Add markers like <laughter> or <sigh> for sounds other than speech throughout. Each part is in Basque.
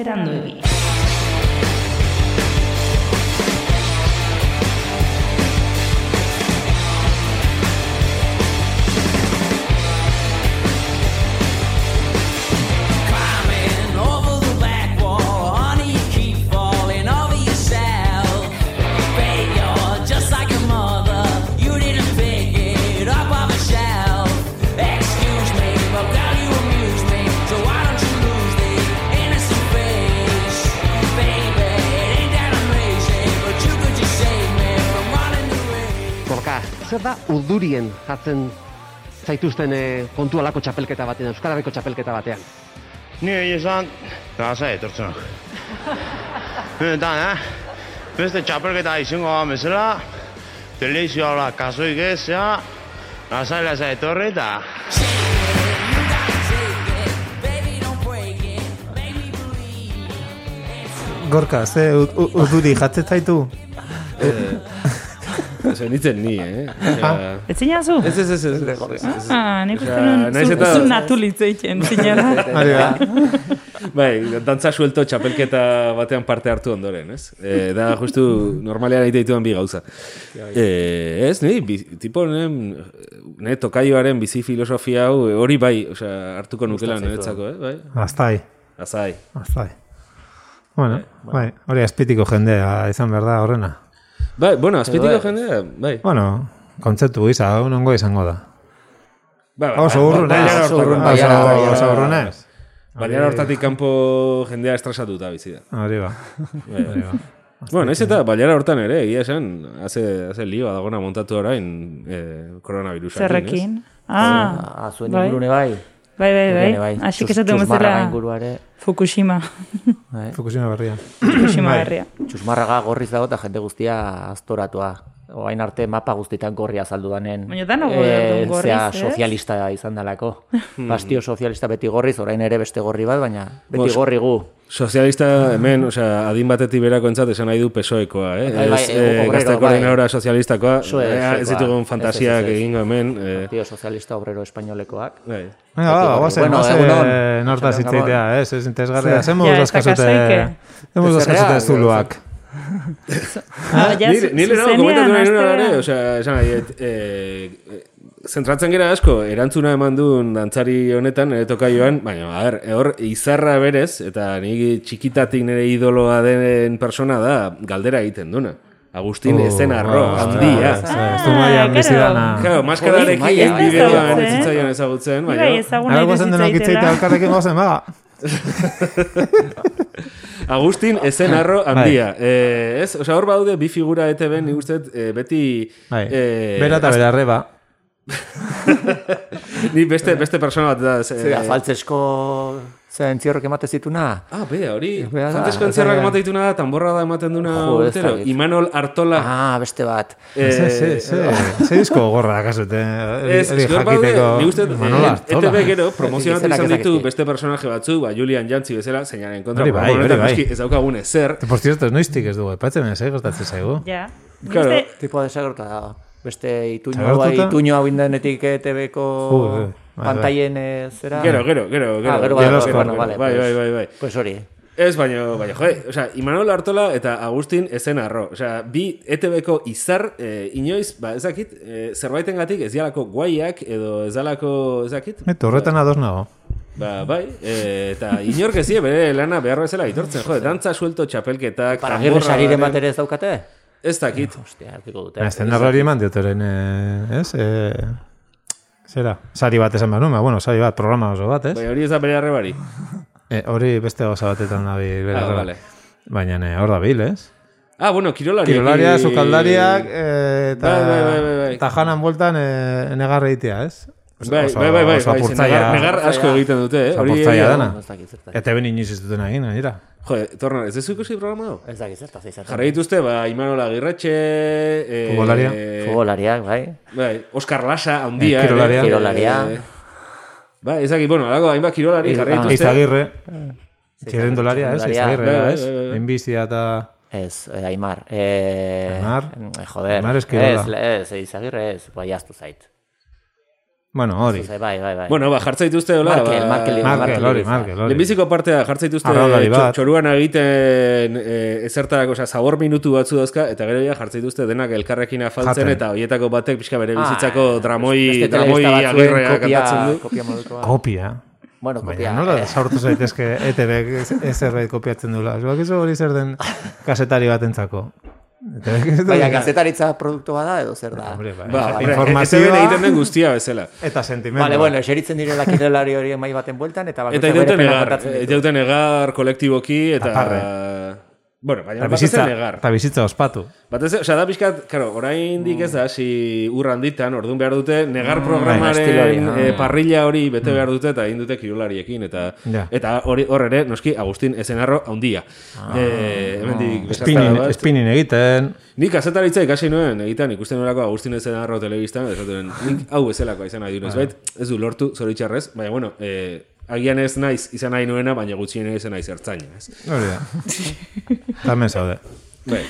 セランド指。Zer da urdurien jartzen zaituzten eh, kontu alako txapelketa batean, Euskal Herriko txapelketa batean? Ni egia esan, gasa etortzen hau. Eta, eh? Beste txapelketa izango da bezala, televizioa hola kasoik ez, ja, lasai lasai etorri eta... Gorka, ze urduri jatzen zaitu? <laughs> Osa, nitzen ni, eh? Osea, Etzina zu? Ez, ez, ez, ez. Ah, nik uste nahiz zu- natulitz egiten, zinara. Hori <laughs> da. Bai, dantza suelto txapelketa batean parte hartu ondoren, ez? E, da, justu, normalean egite dituan bi gauza. E, ez, ni, bi, tipo, ne, ne tokaioaren bizi filosofia hau, e, hori bai, osea, hartuko nukela niretzako, eh? Bai, Aztai, azai. aztai. Bueno, bai, hori azpitiko jendea izan behar da horrena. Bai, bueno, azpitiko Edo, jendea, bai. Bueno, kontzeptu gisa, hau nongo izango da. Ba, Oso urrun, bai, ez? bai, Oso bai, urrun, bai, oso- bai, bai, oso bai, urrun, bai. ez? Baina hortatik kanpo jendea estresatuta bizi da. Hori ba. Bai, Hori ba. Bueno, naiz eta baiara hortan ere, egia esan, haze, haze lioa dagona montatu orain eh, koronavirusakin, Zerrekin. ez? Ah, Ah, zuen bai. ingurune bai. Bai, bai, bai. Bai, Asik Txus- esaten bezala inguruare. Fukushima. Bai. Fukushima berria. Fukushima Bai. herria. Txusmarraga gorriz dago eta jende guztia aztoratua. Oain arte mapa guztitan gorria azaldu danen. Baina danok gorri- gorriz, zea ez? sozialista izan dalako. Bastio sozialista beti gorriz, orain ere beste gorri bat, baina beti Bos- gorri gu. Sozialista hemen, osea, adin batetik berako entzat esan nahi du PSOEkoa, eh? Bai, bai, ez, obrero, eh, gazte bai. koordinadora sozialistakoa, Soe- eh, ez ditugun fantasiak egingo hemen. Eh, Partido Sozialista Obrero Espainolekoak. bai. Venga, ba, guazen, Bueno, guazen, nortaz Gabon. hitzeitea, ez, ez interesgarria. Zemo daskazute Zerrea, ez zuluak. Ah, ja, Nire, zu- nire nago zuzenean komentatu nahi nuna hastera. ere, osea, esan nahi, et, eh, eh, zentratzen gera asko, erantzuna eman duen dantzari honetan, nire tokaioan, baina, a ber, hor, izarra berez, eta nire txikitatik nire idoloa den persona da, galdera egiten duna. Agustin Oh, ezen arro, ah, handia. ez, ez du maian Ah, bizi claro. dana. Claro, maskararekin egin maia. bideoan Ez ez ezagutzen. Bai, baina Nago guazen denok zaidala. elkarrekin gozen, ba. <laughs> Agustin ezen arro Bai. handia. Eh, ez, osea, hor baude bi figura ETB, nik uste, eh, beti... Bai, eh, bera eta bera arreba. <laughs> Ni beste, beste persona bat da. ze- Zera, faltzesko zera entzierrok emate zituna. Ah, be, hori. Fantesko bea entzerrak da. ematen dituna da, tamborra da ematen duna Jo, urtero. Imanol Artola. Ah, beste bat. eh, Ze, ze, ze, ze disko gorra kasute. Ez, Eri ez, jakiteko. nik uste, Manola eh, Artola. ETB gero promozionatu izan ditu beste personaje batzu, ba, Julian Jantzi bezala, zeinaren kontra. Hori bai, programa honetan hori bai. Ez daukagun ezer. Por cierto, ez noiztik ez dugu, epatzen ez, eh, gertatzen zaigu. Ja. Claro. Tipo desagerta da. Beste ituño, Desagertuta? ituño hau indenetik ETB-ko Ui, bai, pantaien eh, zera. Gero, gero, gero, gero. Ah, gero, Gero, gero, bueno, vale. Bai, pues- bai, bai, bai. Pues hori. Ez, baino, baina, joe, osea, Imanol Artola eta Agustin ezen arro. Osea, bi ETB-ko izar, eh, inoiz, ba, ez dakit, eh, zerbaitengatik ez dialako guaiak, edo ez dalako, ez dakit, Eto, horretan ados nago. Ba, bai, e, eta inork ez bere lana behar bezala aitortzen, jo, dantza suelto txapelketak, Para gerre sariren bat ere ez daukate? Ez dakit. Hostia, hartuko dute. Ez den hori eman diotoren, eh, ez? Eh, zera, sari bat esan behar nuen, bueno, sari bat, programa oso bat, ez? Bai, hori ez da bere arrebari. <laughs> Eh, hori beste gauza batetan nabil, bere Ah, vale. Baina eh, hor da bil, ez? Ah, bueno, kirolari. Kirolaria, sukaldariak, eh, eta Bai, bai, bai, bai, bai. janan bueltan eh, negar egitea, ez? Bai, bai, bai, bai, bai, negar, asko egiten dute, eh? Hori dana. Ez dakit. Eta ben inoiz ez duten egin, nira. Jo, torna, ez dezu ikusi programa hau? Ez dakit zertaz izan. Jarra dituzte, ba, Imanola Agirretxe... Eh, Futbolaria. Futbolariak, bai. Bai, Oskar Lasa, handia. Eh, kirolaria. ere. Kirolaria. Eh, Bai, ezakit, bueno, alako hainbat kirolari jarra dituzte. Izagirre. Txirrendularia, ez? txirrendularia. Izagirre, ez? Enbizia eta... Ez, eh, Aimar. Eh, Aimar? eh, joder. Aimar ez kirola. Ez, ez, izagirre ez. Bai, jaztu zait. Bueno, hori. Bai, bai, bai. Bueno, ba, jartza dituzte, hola, Markel, ba, Markel, Markel, hori, Markel, hori. Lehenbiziko partea jartza dituzte txoruan egiten e, ezertarako, osea, zabor minutu batzu dauzka, eta gero ja jartza dituzte denak elkarrekin afaltzen, Jaten. eta hoietako batek pixka bere Ah, bizitzako dramoi, beste dramoi batzuen agirrea kantatzen du. Kopia modukoa. Kopia. Bueno, kopia. Baina nola eh, sortu zaitezke ETB ez zerbait kopiatzen dula. Zuak ez hori zer den kasetari batentzako. <laughs> Baina gazetaritza produktu bada edo zer da? Hombre, bai. Ba, hombre, informazioa ETV-n egiten den guztia bezala. eta sentimendu. Vale, bueno, eseritzen direla kirolari hori mai baten bueltan, eta Eta negar, kontatzen ditu. iteuten negar kolektiboki, eta... Aparre. Bueno, baina Eta batez bizitza, negar. eta bizitza ospatu. Batez, osea, da pixkat, claro, orain dik ez da, si ur handitan, orduan behar dute, negar hori, programaren ah. eh, parrilla hori bete behar dute, eta egin dute kirolariekin, eta Ja. eta hori hor ere, noski, Agustin Ezenarro haundia. Eh, hemendik Spinning, besarkada bat. spinning egiten. Nik azetaritza ikasi nuen, egiten ikusten nolako Agustin Ezenarro telebistan, esaten, nik hau bezalakoa izan nahi bait, ez du lortu, zoritxarrez, baina, bueno, eh, agian ez naiz izan nahi nuena, baina gutxien ez naiz ertzaina, ez? Hori da. Tamen zaude. Bai.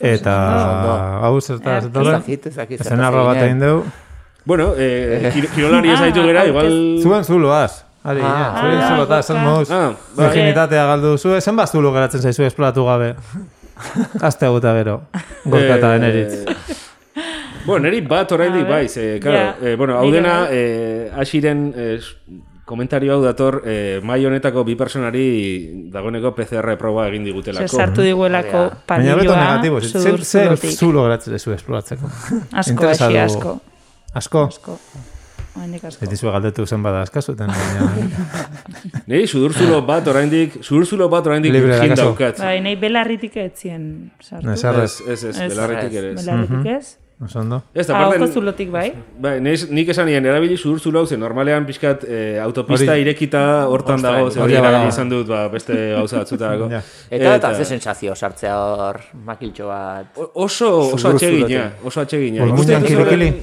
Eta hau zerta Ez zerta dakit, ez zertaz bat egin, egin dugu. Bueno, eh, kir- kirolari ez haitu gera, igual... Zuen zuloaz. Ari, Ah, ja, zuen ah, zen moz. Ah, bai. Virginitatea galdu zu, ezen bat zulo geratzen zaizu esploratu gabe. <laughs> Azte aguta gero. Gorka eta eneritz. Bueno, neri bat oraindik bai, ze, claro, Ja, eh, bueno, hau dena, eh, asiren eh, komentario hau dator, eh, mai honetako bi personari dagoeneko PCR proba egin digutelako. sartu diguelako Baina beto negatibo, zer sudur zer zulo geratzen zaizu esploratzeko. <laughs> Asko, esi asko. Asko? Asko. Ez dizu galdetu zen bada askazuten. baina- <laughs> Neri sudurzulo bat oraindik, sudurzulo bat oraindik Libre virgin dakazu. daukat. Bai, nahi belarritik etzien sartu. Ez Ez, ez, ez, Ez, belarretik ere ez. Belarritik ez. Oso ondo. Ez, da, Ahoko aparte, zulotik bai. bai, neiz, nik esan nien, erabili sudurzulo hau, ze normalean pixkat eh, autopista Hori- irekita hortan dago, ze hori erabili izan dut, ba, beste gauza batzutarako. <laughs> Ja. Eta, eta ze sensazio sartzea hor makiltxo bat. O- Oso, oso zulotik. oso. Olmuñan Ikusten duzu- kilikili.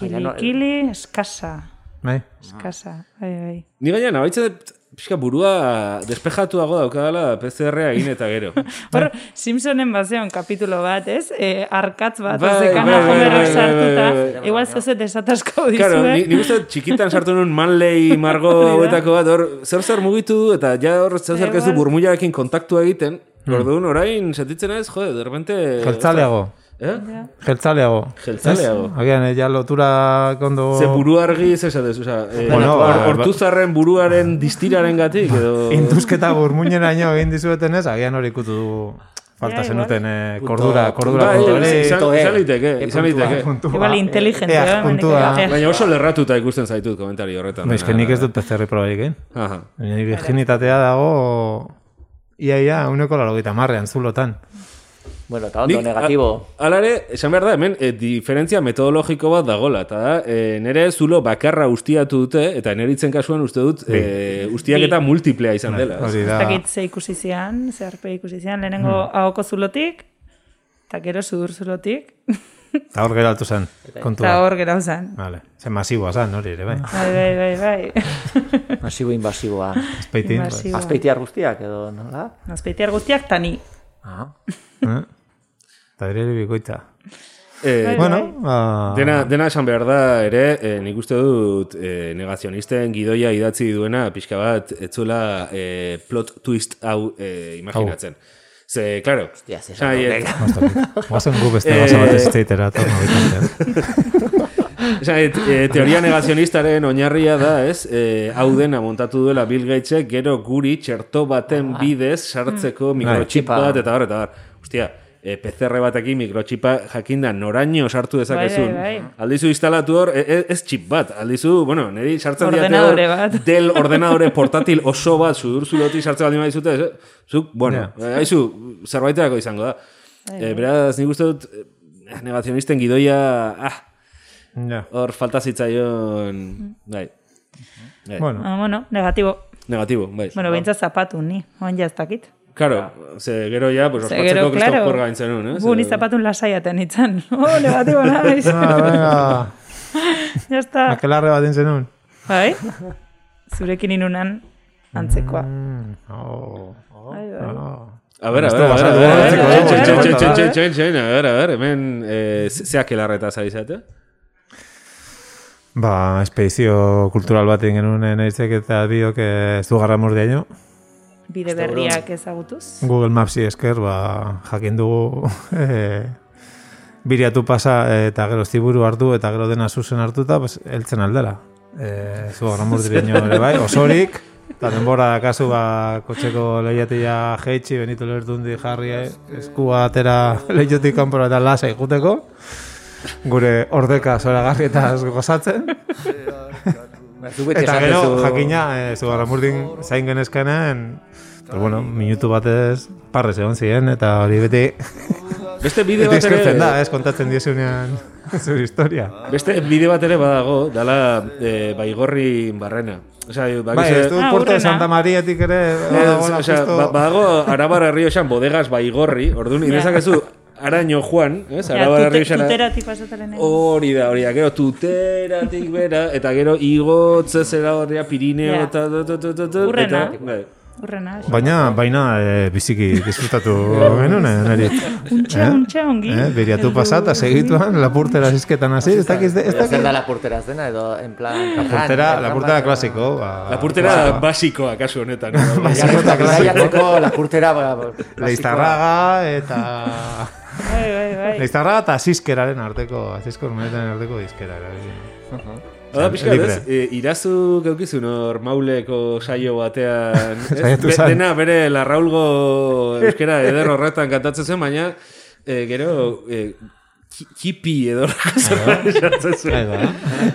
Baina no- Kili, eskasa. Bai. Eskasa. Bai, bai. Ni gaina nabaitzen dut pixka burua despejatuago daukadala PCR-a egin eta gero. <laughs> Hor, Simpsonen bazeon kapitulo bat, ez? E, arkatz bat, Bai, bai, zekana bai, bai, bai, bai, sartuta. bai, bai. Igual zoze desatasko dizue. Claro, ni, ni uste txikitan sartu nuen Manley <laughs> Margo hauetako bat, hor zer zer mugitu du, eta ja hor zer zer Igual. burmuiarekin kontaktua egiten. Orduan, orain, sentitzen ez, jode, de repente... Jeltzaleago. Eh? Jeltzaleago. Jeltzaleago. Ez? Agian, eh, ja lotura kondo... Ze buru argi ez esatez, oza, eh, Bueno, ba- hortuzarren buruaren distiraren gatik, edo... <laughs> Induzketa burmuineraino egin dizueten ez, agian hori ikutu du falta Ja, zenuten eh, kordura, kordura Bai, puntu hori. izan, E. izan liteke, izan liteke. Igual inteligente, eh, eh. Baina oso lerratuta ikusten zaitut komentari horretan. Ba, eske nik ez dut PCR probarik egin. Aha. Baina virginitatea dago ia ia uneko laro marrean zulotan. Bueno, eta ondo Nik, negatibo. a- Hala ere, esan behar da, hemen, e, diferentzia metodologiko bat dagola, eta da, e, nire zulo bakarra ustiatu dute, eta neritzen kasuan uste dut, e, ustiaketa multiplea izan dela. Hori da. ze ikusi zian, ze arpe ikusi zian, lehenengo Hmm. ahoko zulotik, eta gero sudur zulotik, Eta hor geratu zen, eta kontua. hor gerau zen. Vale. Ze masiboa zen, hori ere, bai. Bai, bai, bai, bai. <laughs> Masibo invasiboa. Espeitin. bai. Azpeitiar guztiak edo, nola? Azpeitiar guztiak tani. Ah. Eh? Eta ere bikoitza. E, Bueno, ba... Dena, dena esan behar da ere, e, nik uste dut e, negazionisten gidoia idatzi duena pixka bat, etzuela e, plot twist hau e, imaginatzen. Ze, claro, Hostia, ze esan. Guazen gu beste gauza bat ez nahi, <laughs> e, teoria negazionistaren oinarria da, ez? E, hau dena montatu duela Bill Gatesek gero guri txerto baten bidez sartzeko mikrochip Bai. bat, eta bar, eta bar. Hostia, e, PCR batekin mikrochipa jakinda noraino sartu dezakezun. Bai, bai, bai. Aldizu instalatu hor, e, e, ez chip bat, aldizu, bueno, niri sartzen diate hor, bat. <laughs> del ordenadore portatil oso bat, sudur zulotik sartzen baldin badizute, ez, zuk, bueno, yeah. aizu, zerbaiterako izango da. E, beraz, nik uste dut, eh, negazionisten gidoia, ah, Ja. hor falta zitzaion, bai, bai. Bueno, Ah, bueno, negatibo. negatibo, bai. Bueno, behintzat zapatu, ni. Oan ja ez dakit. Claro, ze gero ja, pues, Ze ospatzeko gero, claro. Kristofor gaintzen nun, eh? Gu ni zapatun lasaiaten itzan. <laughs> Oh, negatibo <laughs> naiz. ah, venga, <laughs> ya está. akelarre bat zenun. Bai? Zurekin inunan antzekoa. Mm, oh, Bai, bai. oh. A ver, a ver, a ver, a ver, eh, eh. a ver, a ver, hemen, eh, zeak elarreta zaizate? Ba, espedizio kultural bat egin genuen naizek eta biok eh, ez du garra mordiaino. Bide berriak ezagutuz. Google Mapsi esker, ba, jakin dugu <laughs> eh, biriatu pasa eh, eta gero ziburu hartu eta gero dena zuzen hartuta, pues, eltzen aldela. Eh, zu mordiaino <laughs> ere bai, osorik, eta denbora da kasu ba, kotxeko lehiatia jeitsi, benito lertundi jarri eskua atera <laughs> lehiotik kanpora eta lasa ikuteko. Gure ordeka zoragarri eta gozatzen. Zu beti Eta gero, duzu- jakina, e, zugarramurdin zain genezkanen, pues bueno, minutu batez parrez egon ziren, eta hori beti, <laughs> Beste bide bat ere... eskertzen da, ez, kontatzen diezunean <laughs> zure historia. Beste bide bat ere badago, dala e, baigorri barrena. Osea, Bai, ez du Ah, Puerto de. Santa Mariatik ere, Ez, badagoela osea, justo- ba, badago Arabar Herrioxan bodegas baigorri, orduan, Ja. inezakezu Araño Juan, ez? Arabar tute, Herrioxan... tuteratik pasataren. Hori da, hori da, gero tuteratik bera, eta gero igotze zera horria Pirineo, eta... Hurrena. eta- bai. Urrena. Baina, baina e, biziki disfrutatu <laughs> genuen, eh, neri. Untxe, Eh? untxe ongi. Eh, biriatu pasa eta segituan lapurtera zizketan hasi, ez dakiz, ez zer da lapurtera zena, edo en plan... Lapurtera, lapurtera klasiko. Ba, Lapurtera basikoa, kasu honetan. <laughs> Basiko eta klasiko. Lapurtera... ba, ba, Leiztarraga eta... Bai, bai, bai. Leiztarraga eta zizkeraren arteko, azizko urmenetaren arteko dizkera. erabili. Hora, pixka, ez? E, irazu geukizun hor mauleko saio batean. ez? Saiatu Be- zan. dena bere larraulgo euskera eder horretan kantatzen zen, baina e, gero e, ki- kipi edo. <laughs>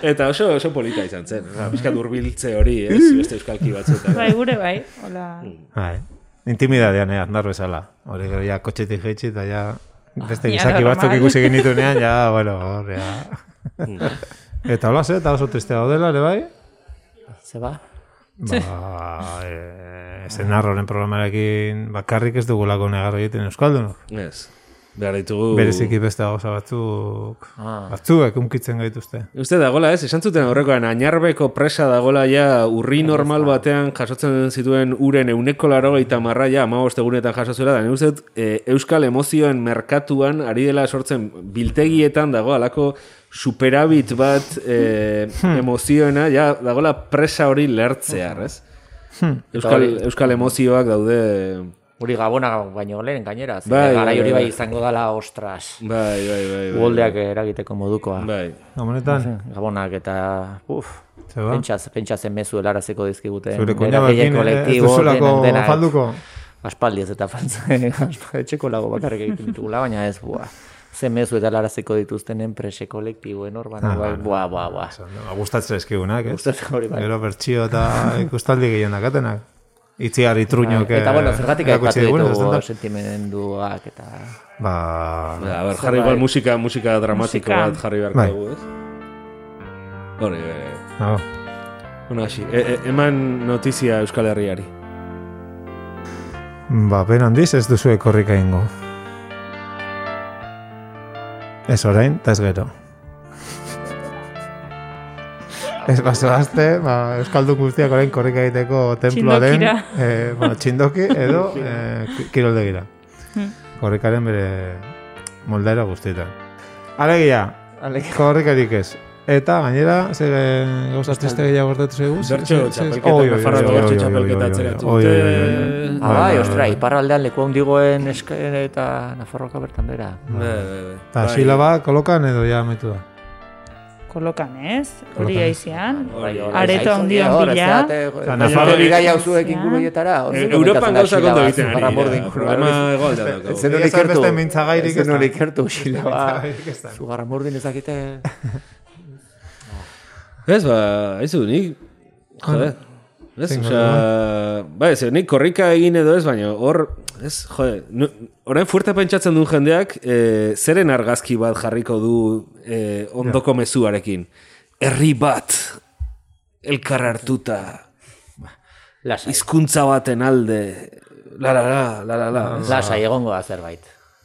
Eta oso, oso polita izan zen. Pixka durbiltze hori, ez? Beste euskalki batzuetan. Bai, gure bai. Hola. Bai. Intimidadean, eh, andar bezala. Hori gero ja kotxetik jeitsi eta ja beste Ja, gizaki batzuk ikusi genitunean, ja, bueno, hor, ja. Eta hola ze, eta oso tristea daudela, ere bai? Zeba? Ba, e, zenarroren programarekin bakarrik ez dugulako negar egiten Euskaldunok. Ez. Behar ditugu... Bereziki beste gauza batzuk, Ah. batzuek unkitzen gaituzte. Uste dagola ez, esan zuten aurrekoan, añarbeko presa dagola ja urri normal batean jasotzen zituen uren euneko laro eta marra ja amabost egunetan jaso zuela, da uste e, euskal emozioen merkatuan ari dela sortzen biltegietan dago alako superabit bat e, emozioena, ja dagola presa hori lertzear, ez? Euskal, hori- euskal emozioak daude... Uri gabona baino lehen gainera. Bai, Bai, garai bai, hori bai. bai izango dala, ostras. Bai, bai, bai. bai. Uoldeak eragiteko modukoa. Bai. Gamonetan, Gabonak eta... Uf, Zeba? pentsaz, pentsazen mezu helaraziko dizkigute. zure Beraien kuñabakin, eh, ez kolektibo, duzulako falduko. Aspaldi ez eta faltzen, <laughs> etxeko lago bakarrik egiten ditugula, baina ez, bua. Ze mezu eta laraziko dituztenen prese kolektiboen hor, baina, bai, bua, bua, bua. Ba, Gustatzen eskigunak, ez? Gustatzen hori bai. Gero bertxio eta <laughs> ikustaldi gehien dakatenak. Itziar itruñok Eta bueno, zergatik aipatu ditugu sentimenduak eta... Ba, Ja, a ber, jarri igual musika, musika dramatiko bat jarri beharko Bai. dugu, ez? Hori, bai. ba, Bueno, hasi, e, e, eman notizia Euskal Herriari. ba, ben handiz ez duzu ekorrika ingo. Ez orain, eta ez gero. Ez bazoazte, ba, Euskaldun guztiak orain korrika egiteko temploaren eh, bueno, txindoki edo <laughs> eh, ki- kiroldegira. Korrikaren bere moldaera guztietan. Alegia, korrikarik ez. Eta gainera, ze gauza triste gehiago gertatu zaigu? Bertxo txapelketa, Nafarroako oi, oi, txapelketa atzeratu. Ah, bai, bai, ostra, bai. iparraldean leku handigoen eskaen eta Nafarroaka bertan bera. Bai, bai, bai. Eta silaba kolokan edo ja metu da. Kolokan ez, hori aizian. Hori. Areto handian ez bila. Nafarro Nafarro- bidaia zuek inguru hietara. E, Europan gauza kondo egiten ari. Problema egoaldean Ez daukagu. zen hori Egia esan ikertu. Ez zen ez da. hori ikertu, silaba. Ez da. Zugarramurdin ezakite... Ez, ba, aizu, nik, jode, ez, osea, ba, ez, nik korrika egin edo ez, baina hor, ez, jode, nu, orain fuerte pentsatzen duen jendeak, e, zeren argazki bat jarriko du e, ondoko mezuarekin. Herri bat, elkar hartuta, Lasai, hizkuntza baten alde, la la la, la la la. ez? lasai egongo da zerbait.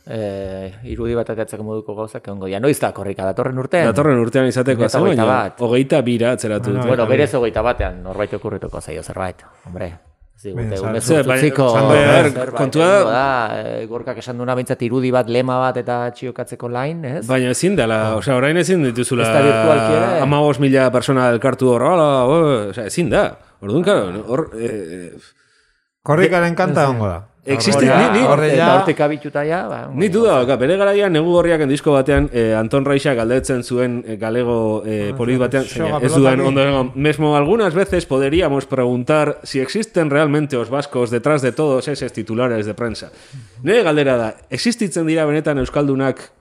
Eh, irudi bat ateatzeko moduko gauzak egongo. Ja, noiz da korrika, datorren urtean? Datorren urtean izateko hogeita baina bat. hogeita bira atzeratu dute. Bueno, berez hogeita batean, norbait okurrituko zaio zerbait. Hombre, Zigute, Baina, un sa- Ze, utziko, esan behar, zerbait kontua da- eh, gorkak esan duena bintzat irudi bat, lema bat eta txiokatzeko lain, ez? Baina ezin dela, osea, orain ezin dituzula Ez da ere. amabos mila persona elkartu hor, o, osea, ezin da. Orduan, claro, hor, eh, Korrikaren kanta ongo da. Horre- ni- ni- horre Eta ja, ba, Ni duda, dauka, bere garaian negu gorriaken disko batean eh, Anton Raixa galdetzen zuen eh, galego eh, polit batean, zeina, ez dudan ondo mesmo algunas veces podríamos preguntar si existen realmente os vascos detrás de todos esos titulares de prensa. Nire galdera da, existitzen dira benetan euskaldunak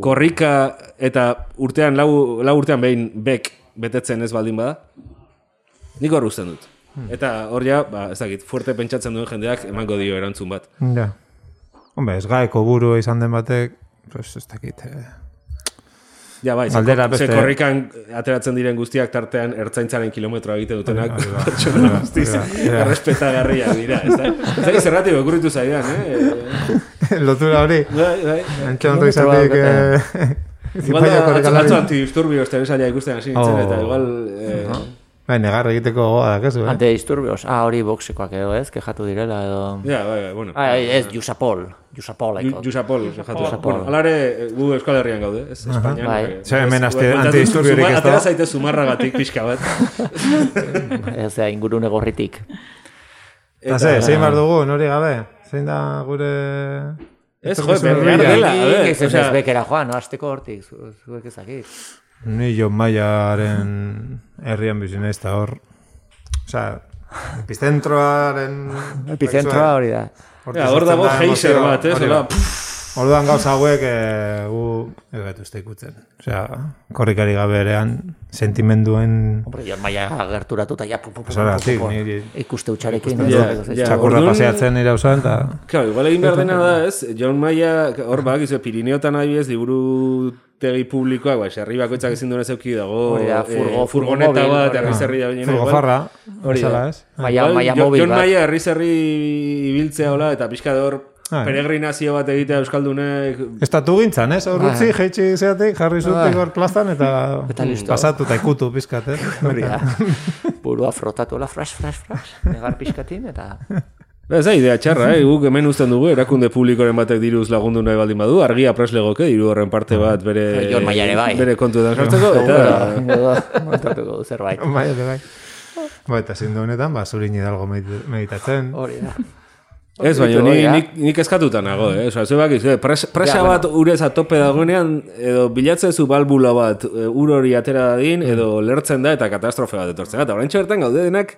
korrika eta urtean lau, lau urtean behin bek betetzen ez baldin bada? Nik hor usten dut. Eta hor ja, ba, ez dakit, fuerte pentsatzen duen jendeak emango dio erantzun bat. Ja. Hombre, ez gaeko buru izan den batek, pues ez dakit. Eh. Ja, bai, ze, Galdera ze korrikan ateratzen diren guztiak tartean ertzaintzaren kilometroa egiten dutenak pertsona <laughs> guztiz errespetagarriak dira, ez da? Ez da, zerratik okurritu zaidan, eh? <laughs> Lotura hori. Bai, bai. Entxon izatik... Eh, <laughs> Igual da, atzo, antidisturbios telesaila ikusten hasi nintzen, Oh. eta igual... Bai, negar egiteko goa dakezu, eh? Antidisturbios, ah, hori boxekoak edo, ez? Kejatu direla edo... ja, bai, bai, bueno. Ah, ez, Jusapol, Jusapol, jatu. Jusapol. Bueno, alare, eh, gu Euskal Herrian gaude, ez? Espainian. Bai. eh, Zer, hemen bueltatu- antidisturbiorik ez da? Atera zaite zumarragatik pixka bat. <laughs> Ez da, ingurune gorritik. Eta ze, zein bar dugu, nori gabe? Zein da gure... Ez, jo, hurbila? dela, Ez ez bekera joan, no, azteko hortik, zu- zuek ezakit. Ni jo maiaren herrian bizi naiz eta hor... Osea, epizentroaren... Epizentroa hori da. Ja, hor dago geiser emozioa, bat, ez? hori Hola. Orduan gauza hauek e, gu ez gaitu ikutzen. Osea, korrikari gabe erean sentimenduen Hombre, Jon Maia gerturatuta ja pu, pu, pu, ikuste. Ja, ja. txakurra orduan- paseatzen nire usan, eta... Claro, igual egin behar dena da, ez? John Maia, hor bak, izu, Pirineotan adibidez, liburu tegi publikoak, bai, herri bakoitzak ezin duen ez euki dago, Hori da, eh, furgo- furgoneta furgomobil, bat, herri zerri da baina. Furgo farra, Hori da. ez? Maia, maia mobil John bat. Maia herri zerri ibiltzea hola, eta pixka de hor Ah. peregrinazio bat egitea Euskaldunek, Estatu gintzan, ez? Hor utzi, jeitsi zeatik, jarri zutik Ah. hor plazan, eta, Eta listo. pasatu eta ikutu pizkat, eh? Hori da. Burua frotatu, hola, flash, flash, flash. Negar pixkatin, eta... Ez da, idea txarra, eh? guk hemen uzten dugu, erakunde publikoren batek diruz lagundu nahi baldin badu, argia preslegoke, diru horren parte bat bere, Jon bai. bere kontuetan sartzeko, <laughs> eta... Montatuko zerbait. Bai, bai, bai. Ba, eta zindu honetan, ba, zurin hidalgo medit- meditatzen. Hori da. Ez, baina ni, nik, nik eskatuta nago, eh? Osa, zuek bakizu, eh? Pres, presa Ja, bueno. bat urez atope dagoenean, edo bilatzen zu balbula bat eh, ur hori atera dadin, edo lertzen da eta katastrofe bat etortzen da. Eta orain bertan gaude denak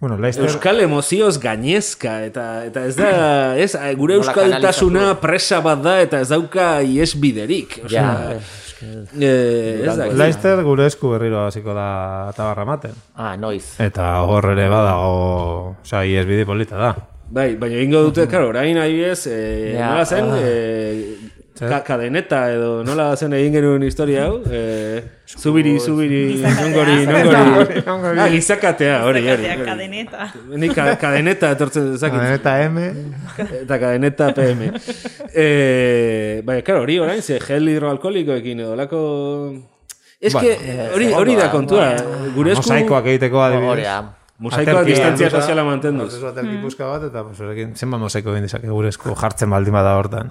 Bueno, Leicester, euskal emozioz gainezka, eta, eta ez da, <clears throat> ez, eh, gure euskaltasuna presa bat da, eta ez dauka iesbiderik. Ja, eh, ez da, Leicester gure esku berriro hasiko da tabarra maten. Ah, noiz. Eta hor ere badago, osea, iesbide polita da. Bai, baina egingo dute, claro, orain adibidez, eh, Ja, nola zen, ah. eh, ka, kadeneta edo nola zen egin genuen historia hau, eh, zubiri, zubiri, nongori, nongori. Ah, gizakatea, hori, hori. Kadeneta. Ni ka, kadeneta etortzen zakit, Eta M, eta kadeneta PM. eh, bai, claro, hori orain, ze gel hidroalkoholikoekin edo lako... Ez que, hori, hori da kontua, gure esku... mosaikoak egiteko adibidez. da. Mosaikoa Aterki distantzia soziala mantenduz. aterki puska bat, eta pues, zenbat mosaiko egin dezake gure esku jartzen baldin bada hortan.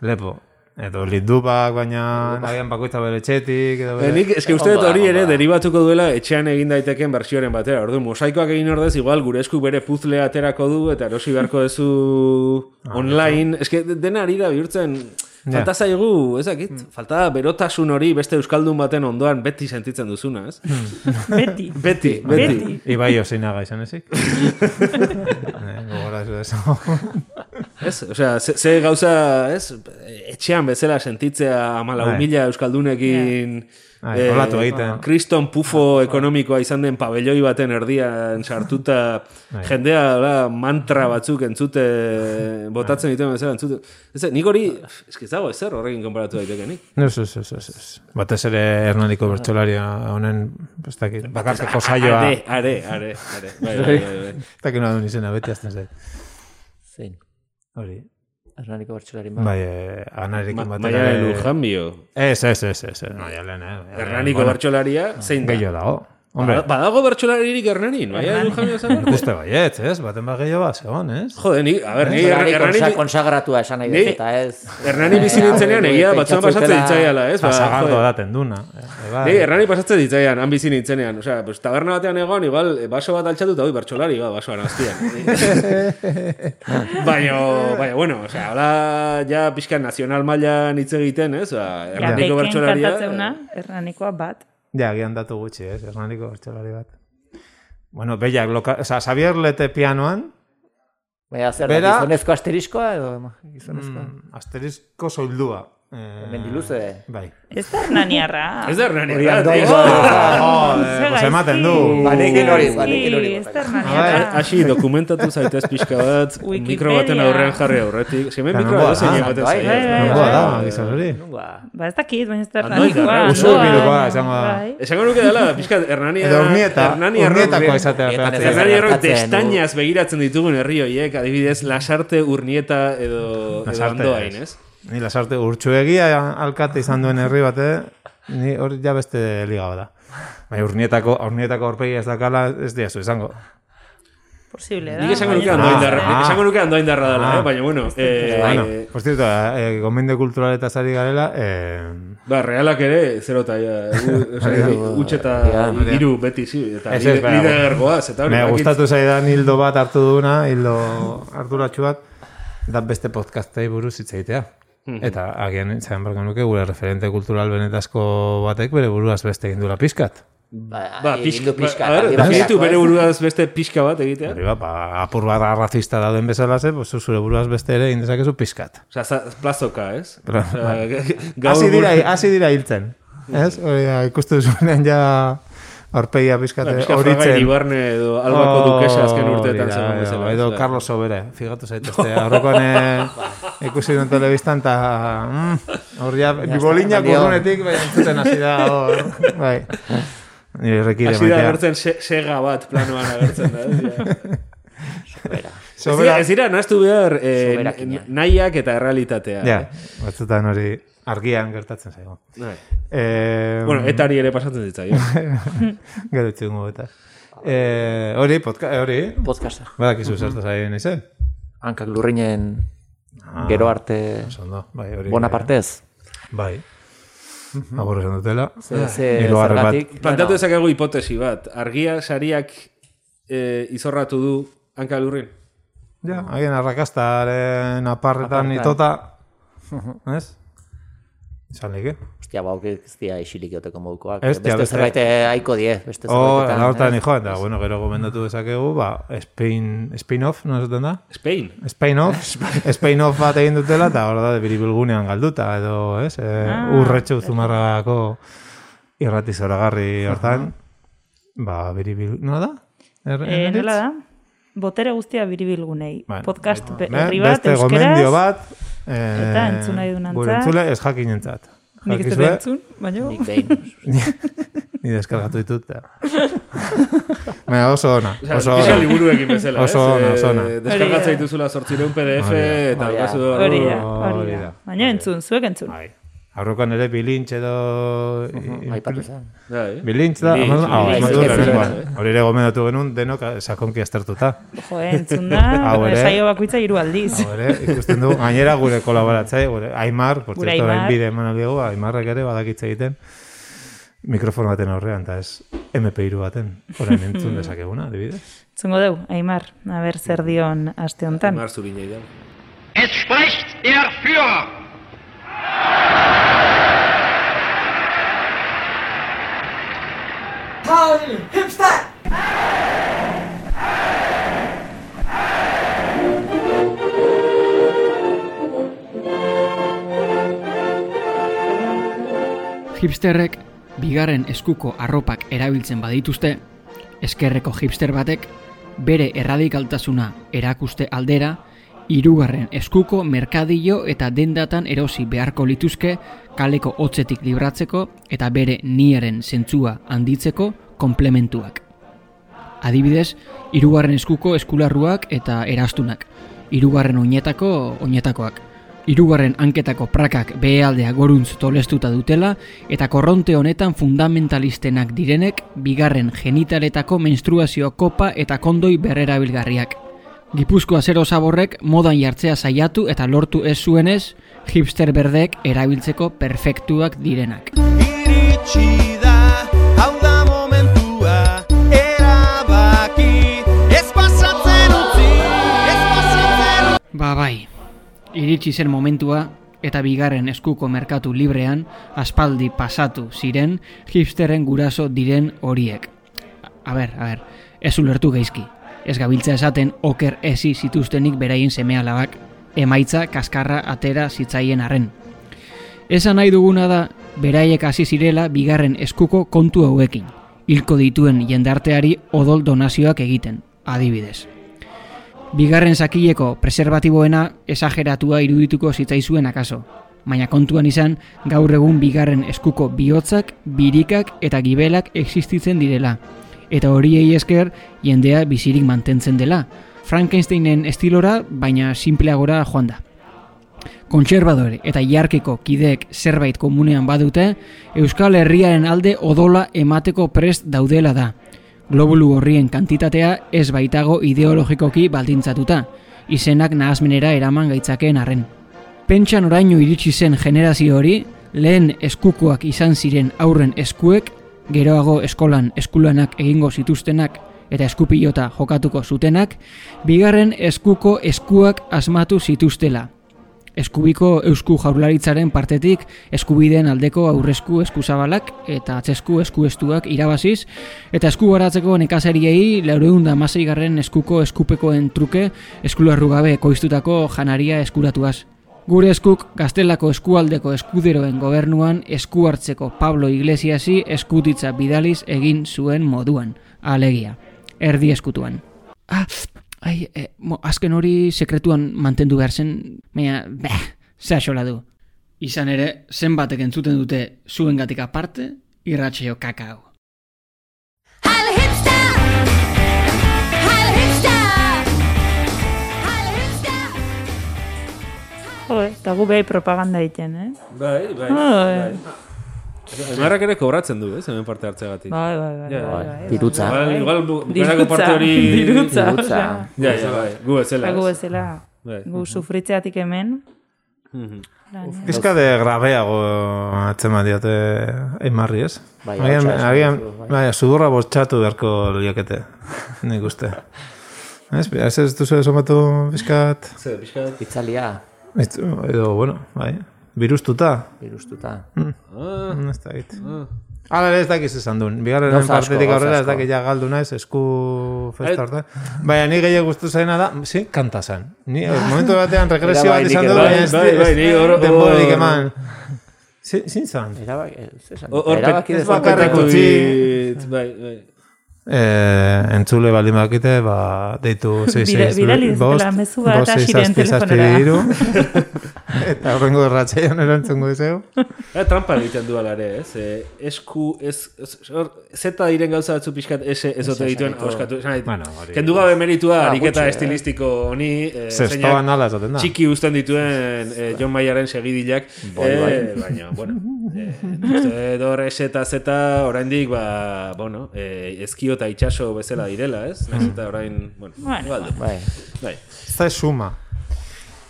Lepo. Edo litdupak, baina nagian bakoitza bere etxetik, edo Eh, bere... nik, eske uste dut hori ere deribatuko duela etxean egin daiteken bersioren batera. Orduan, mosaikoak egin ordez, igual gure esku bere puzle aterako du eta erosi beharko duzu online. Eske dena ari da bihurtzen, falta zaigu, ezakit, falta da berotasun hori beste euskaldun baten ondoan beti sentitzen duzuna, ez? <laughs> Beti. Beti, beti. Beti. Ibai osinaga izan ezik. <laughs> Eh, Gogora ez eso. <laughs> <laughs> Ez? Osea, ze, ze gauza, ez? Etxean bezala sentitzea amalau Bai. mila euskaldunekin... Bai, eh, olatu egiten. Kriston pufo ekonomikoa izan den pabelloi baten erdian sartuta <laughs> Bai. jendea hola, mantra batzuk entzute botatzen dituen bezala entzute. Ez, nik hori, eski dago ezer horrekin konparatu daitekenik. Ez, ez, ez, ez, ez. Batez ere Hernaniko bertxolaria honen, ez dakit, bakarteko saioa, Are, are, are, are. Bai, bai, bai. <laughs> ez dakit nola duen izena, beti azten zait. Zein. Hori. Hernaniko bertxolari ma. Bai, eh, anarekin Ma, batera. Maia Lujambio. Ez, ez, ez, ez, Maia lehen, eh. Hernaniko Bueno, bertxolaria, zein da? Gehiago dago. Hombre, Ba- Badago bertxolaririk Hernanin, bai, Jaime Zabaleta? ikuste baiet, ez? Baten bat gehiago bat, zegoen, ez? Jode, ni, a ber, ni Hernani Hernani, konsa, konsagratua esan nahi dut, eta ez. Hernani bizi <laughs> nintzenean egia batzuan pasatzen ditzaiala, ez? Ba, Pasagardo daten duna. Eh, bai. Ni, Hernani pasatzen ditzaian, han bizi nintzenean. Osea, pues, taberna batean egon, igual, eh, baso bat altxatu eta hoi, bertxolari, ba, basoan aztian. <laughs> baina, baina, bueno, osea, hola, ja pixka nazional mailan hitz egiten, ez? Ba, Hernaniko bertxolaria. kantatzeuna, erranikoa bat. Ja, gian datu gutxi, ez? Hernaniko bertxolari bat. Bueno, behiak, loka... Osa, Xavier Lete pianoan, Baina zer, da, Bera- gizonezko asteriskoa edo gizonezkoa? mm, asterisko soldua. Eh, Mendiluze. Bai. Ez da hernaniarra. Ez da Hernani, Hori errat, andoain? Joder, Zer pues ematen du. Banekin hori, banekin hori. Ez da hernaniarra. Hasi dokumentatu zaitez pixka bat, mikro baten aurrean jarri aurretik. Zemen mikro edo zein da? ematen Bai, zaio. bai, bai. Nongoa da, gizon hori. Nungoa. Ba, ez dakit, baina ez da garra. Usu bilokoa, esango da. Bai. Esango nuke dela, pixka, Hernania... Edo urnieta, Hernani urnietako errok- izatea. Urnietan ez pegatzea. da Hernani errok gertatzen, destainaz begiratzen ditugun herri horiek, adibidez, Lasarte, Urnieta edo, Andoain, ez. Ni lasarte urtsuegia alkate izan duen herri bate, ni hor ja beste liga bada. Bai, urnietako, urnietako aurpegi ez dakala, ez diazu izango. Posible da. Nik esango nuke baina- andoaindarra, Ah. esango nuke andoaindarra dela, Ah. eh? baina bueno, eh, bueno, por cierto, eh, gomende kulturaletaz ari garela, eh, ba, realak ere, zero eta <laughs> utxeta Ja. hiru beti, zi, eta bai, lidergoaz, eta hori. me gustatu zaidan hildo bat hartu duna, hildo arduratxu bat, da beste podcastei buruz hitz egitea. Eta agian zain barko nuke gure referente kultural benetazko batek bere buruaz beste egin duela pizkat. Ba, Ba, pixka, pixka. ba, a aldi ber, baterako, ditu bere ez? buruaz beste pixka bat egitea. Hori ba, ba, apur bat arrazista dauden bezala ze, pues, zu zure buruaz beste ere egin dezakezu pizkat. Osea, za- plazoka, ez? <laughs> Pero, Osea, gaur Hasi dira, hasi dira hiltzen. Ez? Hori, da, ikustu duzunean ja aurpegia Pixka Fraga horitzen. Iribarne edo Albako dukesa azken urteetan zegoen bezala. Edo Carlos Sobere, figatu zaitezte. Aurrekoan eh, <laughs> ikusi duen telebistan, eta mm, hor ja, bibolinak urrunetik, bai, entzuten hasi da hor. <laughs> Bai. Nire rekide Hasi da maitea. agertzen se- sega bat planoan agertzen da. Sobera, dira, ez dira nastu behar eh, nahiak eta errealitatea. ja, eh? batzutan hori argian gertatzen zaigu. Bai. Eh, Bueno, etari ere pasatzen zitzaio. <laughs> Gero txungo eta. Eh, hori, podka, hori, Podcasta. badakizu zertaz ari izen. Hankak lurrinen gero arte ondo, bai, hori. Bonapartez. Bai. Agur esan dutela. Ze, ze Hirugarren bat. zergatik. Plantatu dezakegu hipotesi bat. Argia sariak eh, izorratu du hanka lurrin. Ja, haien arrakastaren aparretan Apartan. itota. <laughs> Ez? Izan leke. Ostia, ba, ez dira isilik joteko modukoak. Ez, beste beste- zerbait eh, aiko die. Beste Oh, zerbaitetan, hortan ez? hijo, eta bueno, gero gomendatu dezakegu, ba, Spain, spin-off, no esaten da? Spain. Spain-off, <laughs> Spain-off bat egin dutela, eta hor da, biribilgunean galduta, edo, ez? E, Ah. urretxu zumarragako irrati zoragarri hortan, ba, biribil, no da? Er, Eh, nola da? Botere guztia biribilgunei. Bueno, Podcast be- Eh, herri bat, beste gomendio euskeraz. bat, eh, eta entzun nahi dunantzat. Gure entzule ez jakinentzat. Nik ez dut entzun, baina... Nik behin. <laughs> Ni deskargatu ditut. Baina oso ona, oso ona. liburuekin bezala, Oso ona, Eh, oso ona. Deskargatzea dituzula sortzireun PDF eta Hori da. Hori da. Baina entzun, zuek entzun. Aurrekoan ere bilintx edo... <laughs> Aipatu zen. Bai. Bilintx da, ah. Hori ere gomendatu genuen denok sakonki aztertuta. Jo, entzun da, <laughs> Hau ere. saio bakoitza hiru aldiz. Hau ere, ikusten du, gainera gure kolaboratzaile, gure Aimar, por cierto, orain Aimar. bide eman aldiago, Aimarrek ere badakitze egiten mikrofono baten aurrean, eta ez MP3 baten, orain entzun <laughs> dezakeguna, adibidez. Entzungo deu, Aimar, a ber zer dion aste honetan. Mar zurinei da. Es spricht der Führer. Hipsterrek bigarren eskuko arropak erabiltzen badituzte, eskerreko hipster batek bere erradikaltasuna erakuste aldera, hirugarren eskuko merkadillo eta dendatan erosi beharko lituzke kaleko hotzetik libratzeko eta bere niaren zentzua handitzeko komplementuak. Adibidez, hirugarren eskuko eskularruak eta erastunak, hirugarren oinetako oinetakoak, Hirugarren hanketako prakak behealdea goruntz tolestuta dutela eta korronte honetan fundamentalistenak direnek bigarren genitaletako menstruazio kopa eta kondoi berrerabilgarriak. Gipuzkoa zero zaborrek modan jartzea saiatu eta lortu ez zuenez, hipster berdek erabiltzeko perfektuak direnak. Iritsi da, hau da momentua, erabaki, ez pasatzen utzi, ez pasatzen Ba bai, iritsi zen momentua eta bigarren eskuko merkatu librean aspaldi pasatu ziren hipsterren guraso diren horiek. A ber, a ber, ez ulertu geizki. Ez gabiltza esaten oker ezi zituztenik beraien seme alabak, emaitza kaskarra atera zitzaien arren. Esan nahi duguna da, beraiek hasi zirela bigarren eskuko kontu hauekin, hilko dituen jendarteari odol donazioak egiten, adibidez. Bigarren zakileko preservatiboena esageratua irudituko zitzaizuen akaso, baina kontuan izan gaur egun bigarren eskuko bihotzak, birikak eta gibelak existitzen direla, eta horiei esker jendea bizirik mantentzen dela, Frankensteinen estilora, baina simpleagora joan da. Kontserbadore eta jarkeko kideek zerbait komunean badute, Euskal Herriaren alde odola emateko prest daudela da. Globulu horrien kantitatea ez baitago ideologikoki baldintzatuta, izenak nahazmenera eraman gaitzakeen arren. Pentsan oraino iritsi zen generazio hori, lehen eskukoak izan ziren aurren eskuek, geroago eskolan eskulanak egingo zituztenak eta eskupilota jokatuko zutenak, bigarren eskuko eskuak asmatu zituztela. Eskubiko eusku jaurlaritzaren partetik eskubideen aldeko aurresku eskuzabalak eta atzesku eskuestuak irabaziz, eta esku garatzeko nekazariei laureunda garren eskuko eskupekoen truke eskularru gabe koiztutako janaria eskuratuaz. Gure eskuk gaztelako eskualdeko eskuderoen gobernuan esku hartzeko Pablo Iglesiasi eskutitza bidaliz egin zuen moduan, alegia, erdi eskutuan. Ah, ai, e, mo, azken hori sekretuan mantendu behar zen, baina, beh, zehaxola du. Izan ere, zenbatek entzuten dute zuengatik aparte, irratxeo kakao. Eta gu behai propaganda egiten, eh? Bai, bai. Bai. bai. Emarrak ere kobratzen du, ez, hemen parte hartzeagatik. Bai, bai, bai, Ja, bai, ja. bai, Dirutza. Igual, igual, bu- Dirutza, bukarako parte hori... <laughs> dirutza, Dirutza. Ja, ja, bai, gu ezela. Eta gu ez? bezala, Bai. gu sufritzeatik hemen. Eh? Pizka de grabeago atzeman diote eimarri, ez? Bai, agian, agian, bai. bai, sudurra bostxatu beharko liokete, nik uste. Ez, ez ez duzu esomatu pizkat, Zer, pixkat. Itzalia, ez- edo, bueno, bai, birustuta. birustuta. Ah, Ez da git. Hala ere ez dakiz esan duen. Bigarren asko, partetik aurrera ez dakit ja galdu naiz esku festa Eh. hortan. Baina ni gehiago gustu zaina da, sí, kanta zen. Ni momentu <laughs> batean regresio bat bai, izan nik du, ere. baina ez Bai, bai, hor- eman. Zin zan. Erabaki, ez esan. Hor Erabaki ez bakarrik utzi. dit, Bai, bai. Eh, entzule baldin bakite, ba, deitu 6 Bira- birali dezatela mezu bat hasiren telefonera. <laughs> Eta horrengo erratxeian erantzungo izego. Ja, trampa egiten du ala ere, ez? Eh, esku, ez, ez, hor, zeta diren gauza batzu pixkat ese ez ote dituen esateko. auskatu. Esan nahi, Bueno, hori- kendu gabe meritua Ah, ariketa eh. estilistiko honi, eh, Zestoan zeinak nala esaten da. txiki uzten dituen eh, John Mayaren segidilak, Bai, bai. eh, baina, bueno, eh, dut S eta Z oraindik, ba, bueno, eh, ezkio eta itxaso bezala direla, ez? Naiz eta orain, bueno, Bueno, igual du. Bai. Bai. Ez da suma.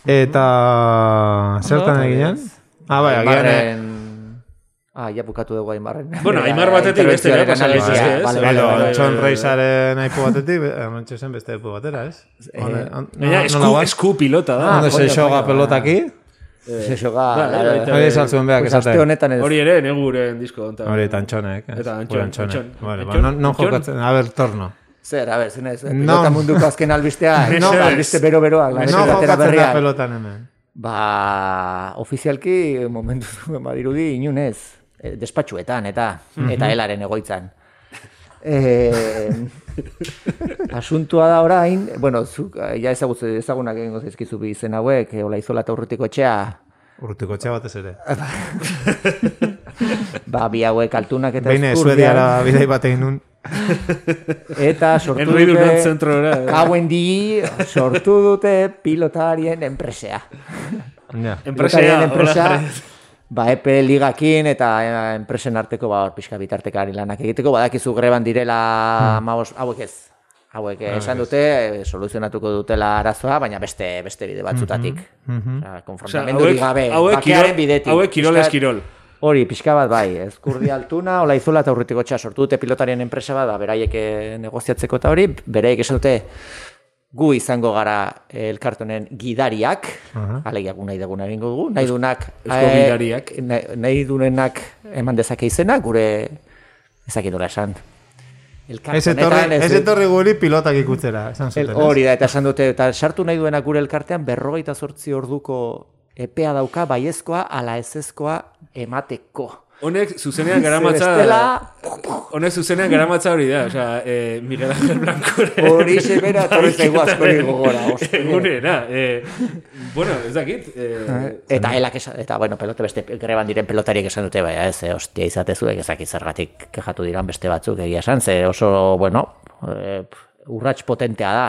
Eta zertan eginean? Ah, bai, agian... eh. Ah, ja bukatu dugu Aimarren. Bueno, Aimar batetik beste interbentzioaren pasa daitezke, ez? Vale. Antxon Reisaren aipu batetik, antxe zen beste aipu batera, ez? Eh, Baina esku, pilota da. Ondo se xoga coño, pelotaki, <laughs> Se xoga, Bai, baita hori esan zuen behak Pues aste esate. honetan ez. Hori ere, neguren disko honetan. Hori eta antxonek. Eta Antxon, antxonek. Antxon. Vale, ba, Antxon, non, Antxon. jokatzen, a ber, torno. Zer, a ber, zen ez. No. Pelota munduko azken albistea. <laughs> No. Albiste bero-beroak. No jokatzen da pelotan hemen. Ba, ofizialki <laughs> momentu badirudi inunez, eh, despatxuetan eta eta helaren egoitzan. Eh, asuntua da orain, bueno, zuk eh, ja ezagutze ezagunak egingo zaizkizu bi izen hauek, eh, Olaizola eta Urrutiko etxea, Urtiko txea batez ere. <laughs> ba bi hauek altunak eta ezkurdiak, Suediara bidei bat egin nun. eta sortu dute hauen di sortu dute pilotarien enpresea. Ja. Enpresea, pilotarien enpresa, hola. Ba, epe ligakin eta eh, enpresen arteko ba, pixka bitartekari lanak egiteko, badakizu greban direla hmm. hauek ez. Hauek eh, esan dute, eh, soluzionatuko dutela arazoa, baina beste beste bide batzutatik. Mhm. Osea, Osea, konfrontamendurik hauek, gabe, hauek, kirol, bidetik. hauek kirol Pixkat- eskirol. Hori, pixka bat bai, ezkurdi altuna, ola izola eta urritiko txa sortu dute pilotarien enpresa bat, da, beraiek eh, negoziatzeko eta hori, beraiek esan dute gu izango gara eh, elkartonen gidariak, Aha. alegia gu nahi duguna egingo dugu, nahi dunak, Eusko eh, gidariak. nahi, nahi duenak eman dezake izena, gure ezakit nola esan. Ez etorri, ez etorri guri pilotak ikutzera, esan zuten. hori da, eta esan dute, eta sartu nahi duenak gure elkartean berrogeita zortzi orduko epea dauka baiezkoa ala ezezkoa emateko. Honek zuzenean garamatza... Bestela- Honek zuzenean garamatza hori da, osea, eh, Miguel Ángel Blanco... Hori bera etorri zaigu askori gogora, ostia. Egunera, eh, bueno, ez dakit... Eh, Eta elak esan, eta bueno, pelote beste greban diren pelotariek esan dute, baina ez, eh, ostia izatezuek ezakit zergatik kejatu diran beste batzuk egia esan, ze oso, bueno, eh, urrats potentea da.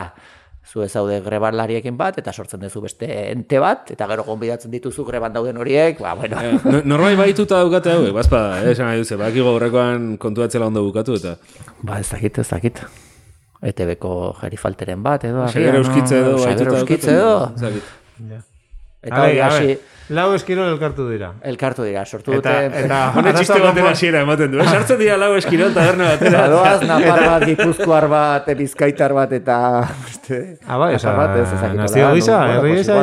Zu ez zaude grebarlariekin bat, eta sortzen duzu beste ente bat, eta gero gonbidatzen dituzu greban dauden horiek, ba, bueno. eh, no- Norbait baituta daukate hauek, bazpada, eh, esan nahi duze, baki aurrekoan kontuatzela ondo bukatu eta... Ba, ez dakit, ez dakit. ETB-ko gerifalteren bat, edo. Xabier agian, Euskitze edo Xabier baituta Euskitze edo. Eta hori hasi, lau eskirol elkartu dira. elkartu dira, sortu dute... eta, <laughs> Hone txiste baten hasiera ematen du, eh? Sartzen dira lau eskirol taberna batera. <laughs> Badoaz, napar bat, gipuzkoar bat, bizkaitar bat, eta... Beste, Ah, bai, ezakit nazio gisa, herri gisa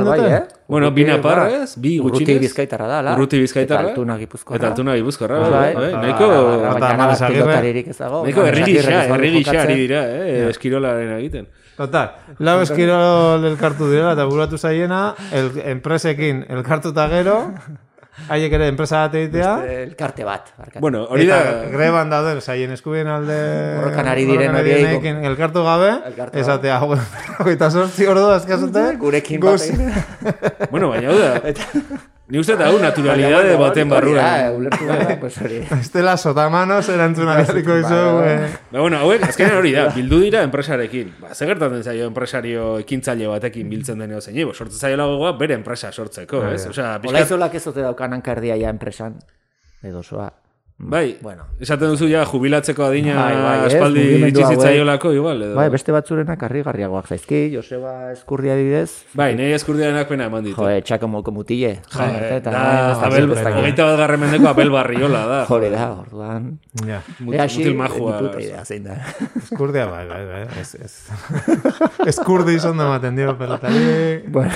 bai? Bueno, bi Urruti, naparra, ba, ez? Bi Urruti gutxinez. bizkaitarra da, la? Urruti bizkaitarra. Eta altuna gipuzkoarra. Eta altuna gipuzkoarra, Bai, bai, bai. bai. Eta pilotaririk ez dago. Nahiko herri gisa, herri gisa ari dira, eh? Eskirolaren egiten. Total, lau eskirol elkartu dira eta buratu zaiena, el, enpresekin elkartuta gero, <laughs> haiek ere enpresa bat egitea, Elkarte bat. barkatu. Bueno, hori eta da... greban dauden zaien eskubien alde Borrokan ari diren horiei direnekin elkartu gabe, Elkartu esatea, hau, hogeita sortzi ordu azkazute, Gurekin bat Bueno, baina hau da... Ni uste eta hau naturalidade baten barrura. Ah, ulertu da, pues hori. <laughs> Estela sotamanos erantzuna Bai, izu, bai. eh. Ba, bueno, hauek, azkenean hori da, <laughs> bildu dira enpresarekin. Ba, zer gertatzen zaio enpresario ekintzaile batekin biltzen deneo zein, bo, sortzen zaio gogoa bere enpresa sortzeko, ez? Osea, pixkat, Olaizolak ez ote daukan hankardia ja enpresan. Edo zoa. Bai, Bueno. esaten duzu ja jubilatzeko adina Bai, bai, ez, aspaldi mugimendu itxi hauek. zitzaiolako, igual, edo. Bai, beste batzurenak harrigarriagoak zaizki, Joseba Eskurdia adibidez. Bai, nahi eskurdiarenak pena eman ditu. Jo, etxako molko mutile. Ja, Jo, eta da, Abel, hogeita bat garren mendeko Abel Barriola da. <laughs> Hori da, orduan. Ja, Mut- Ea, hasi, mutil majua. idea zein da. <laughs> eskurdia, bai, bai, bai, ez, ez. <laughs> Eskurdi izondo ematen dio, pelotari. Bueno.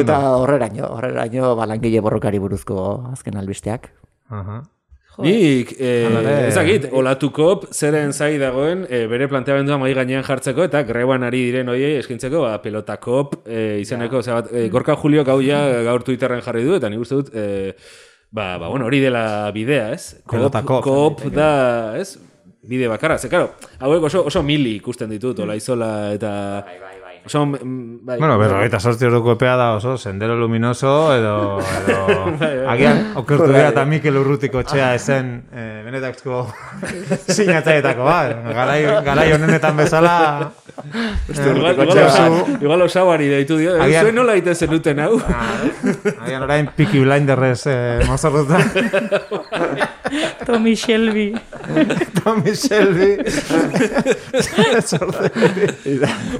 Eta horreraino, horreraino balangile borrokari buruzko azken albisteak. Aha. Nik, eh, Hala ere. ez dakit, olatukop zeren zai dagoen eh, bere planteamendua mai gainean jartzeko eta greban ari diren hoiei eskintzeko ba, pelotakop eh, izeneko, osea bat, eh, Gorka Julio gau ja gaur Twitterren jarri du eta nik uste dut eh, ba, ba, bueno, hori dela bidea, ez? Pelotakop. koop da, ez? Bide bakarra, ze, karo, hauek oso, oso mili ikusten ditut, olaizola eta... Oso, mm, bai, Bueno, berrogeita sortzi orduko epea da oso, sendero luminoso, edo, edo <laughs> agian okertu dira eta Mikel Urrutiko txea esen eh, benetako <laughs> sinatzaietako, ba, garai, garai honenetan bezala, Igual, eh, igual, zu- igual osauari deitu dio. Agian- Zuen nola egiten zenuten hau? agian orain Peaky Blinderrez eh, mozorruta, Tommy Shelby. <laughs> Tommy Shelby,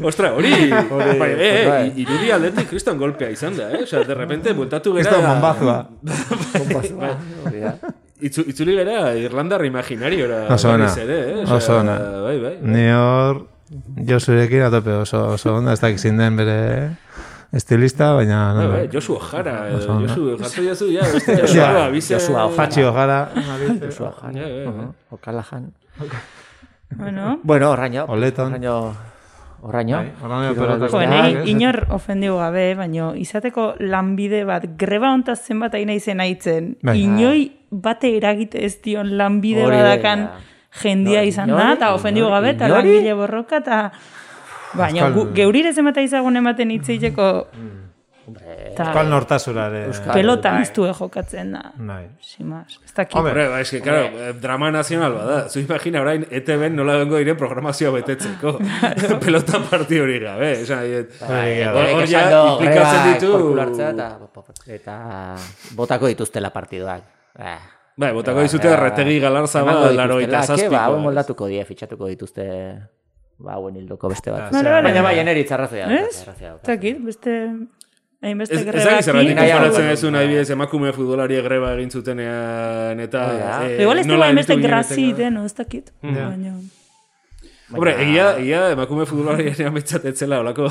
<laughs> Ostra, hori, bai, eh, bai. irudi aldetik kriston golpea izan da, eh? Osea, de repente, bultatu gera... Kriston bombazua. <laughs> Hori da. Itzu, itzuli gera Irlandar imaginariora. Oso ona, eh? Oso ona. Bai, bai. Ni hor, Josurekin atope oso, oso onda, ez dakik zein den bere estilista, baina... Bai, no, bai, Josu Ojara, ona. Josu, jartu jazu, ja, <laughs> Josu Ja, abize... Josua Ojara. Patxi Ojara. Okalajan. Bueno, Bueno, horraino. Oleton. Horraino. Horraino. Bai, nahi, ez? inor ofendiu gabe, baino izateko lanbide bat, greba hontaz zenbat aina izen aitzen, inoi bate eragite ez dion lanbide badakan da. jendia izan da, eta ofendiu nori, gabe, eta langile borroka, eta... Baina, Euskal- gu, geurire zenbat aizagun ematen hitzeiteko Ta- Euskal nortasurare. Pelota ez du jokatzen da. Bai. Simaz. Ez dakit. Hombre, ba, eske, claro, eh, drama nazional bada. Zu imagina orain ETB nola bengo dire programazioa betetzeko. <laughs> Pelota parti hori gabe. Diet, Bai, hor- hor ja implikatzen grebak ditu... eta, eta botako dituztela partiduak. Eh. Bai, botako dizute Erretegi Galarza ba, larogeita zazpikoa. Ba, hauen moldatuko die, fitxatuko dituzte ba, hauen hildoko beste bat. Vale. Baina bai, eneritz arrazoia. Ez? Ez dakit, beste... Hainbeste Ez, ez greba da zergatik aquí. konparatzen ez adibidez emakume futbolari greba egin zutenean eta da. eh, Igual ez nola hainbeste grazi den, ez dakit. Baina... Hombre, egia, egia emakume futbolari enean betzat etzela olako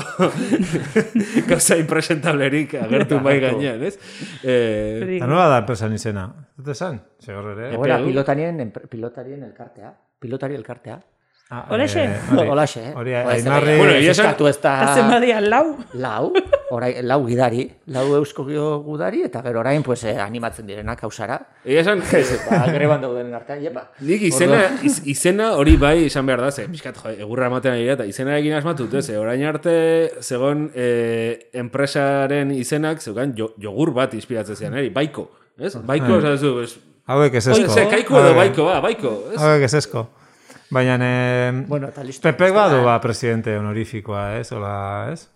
<laughs> gauza impresentablerik agertu bai gainean, ez? Eh, Eta nola da enpresan izena? Dute esan? Segor ere. Egoera, pilotarien, enpre- pilotarien elkartea. Pilotari elkartea. Ah, Holaxe? eh, Holaxe, eh? Hori, Ba, ez Ainarri... Bueno, egia esan- eskatu ez da... Eta lau. Lau, orai, lau gidari, lau eusko gudari, eta gero orain pues, eh, animatzen direnak hausara. Egia esan, Ba, greban dauden artean, jepa. Nik izena, iz, izena hori bai izan behar da, ze, pixkat, jo, egurra ematen ari eta izena egin asmatut, ze, orain arte, zegon, eh, enpresaren izenak, zeugan, jo, jogur bat inspiratzen zian, eri, baiko, ez? Baiko, Ah. esan zu, ez, Hauek ez esko. Ze, kaiko edo baiko, ba, baiko, ez? Hauek ez esko. Baina, eh, Bueno, listo. Pepe badu ba presidente honorifikoa, ez? Ola, ez?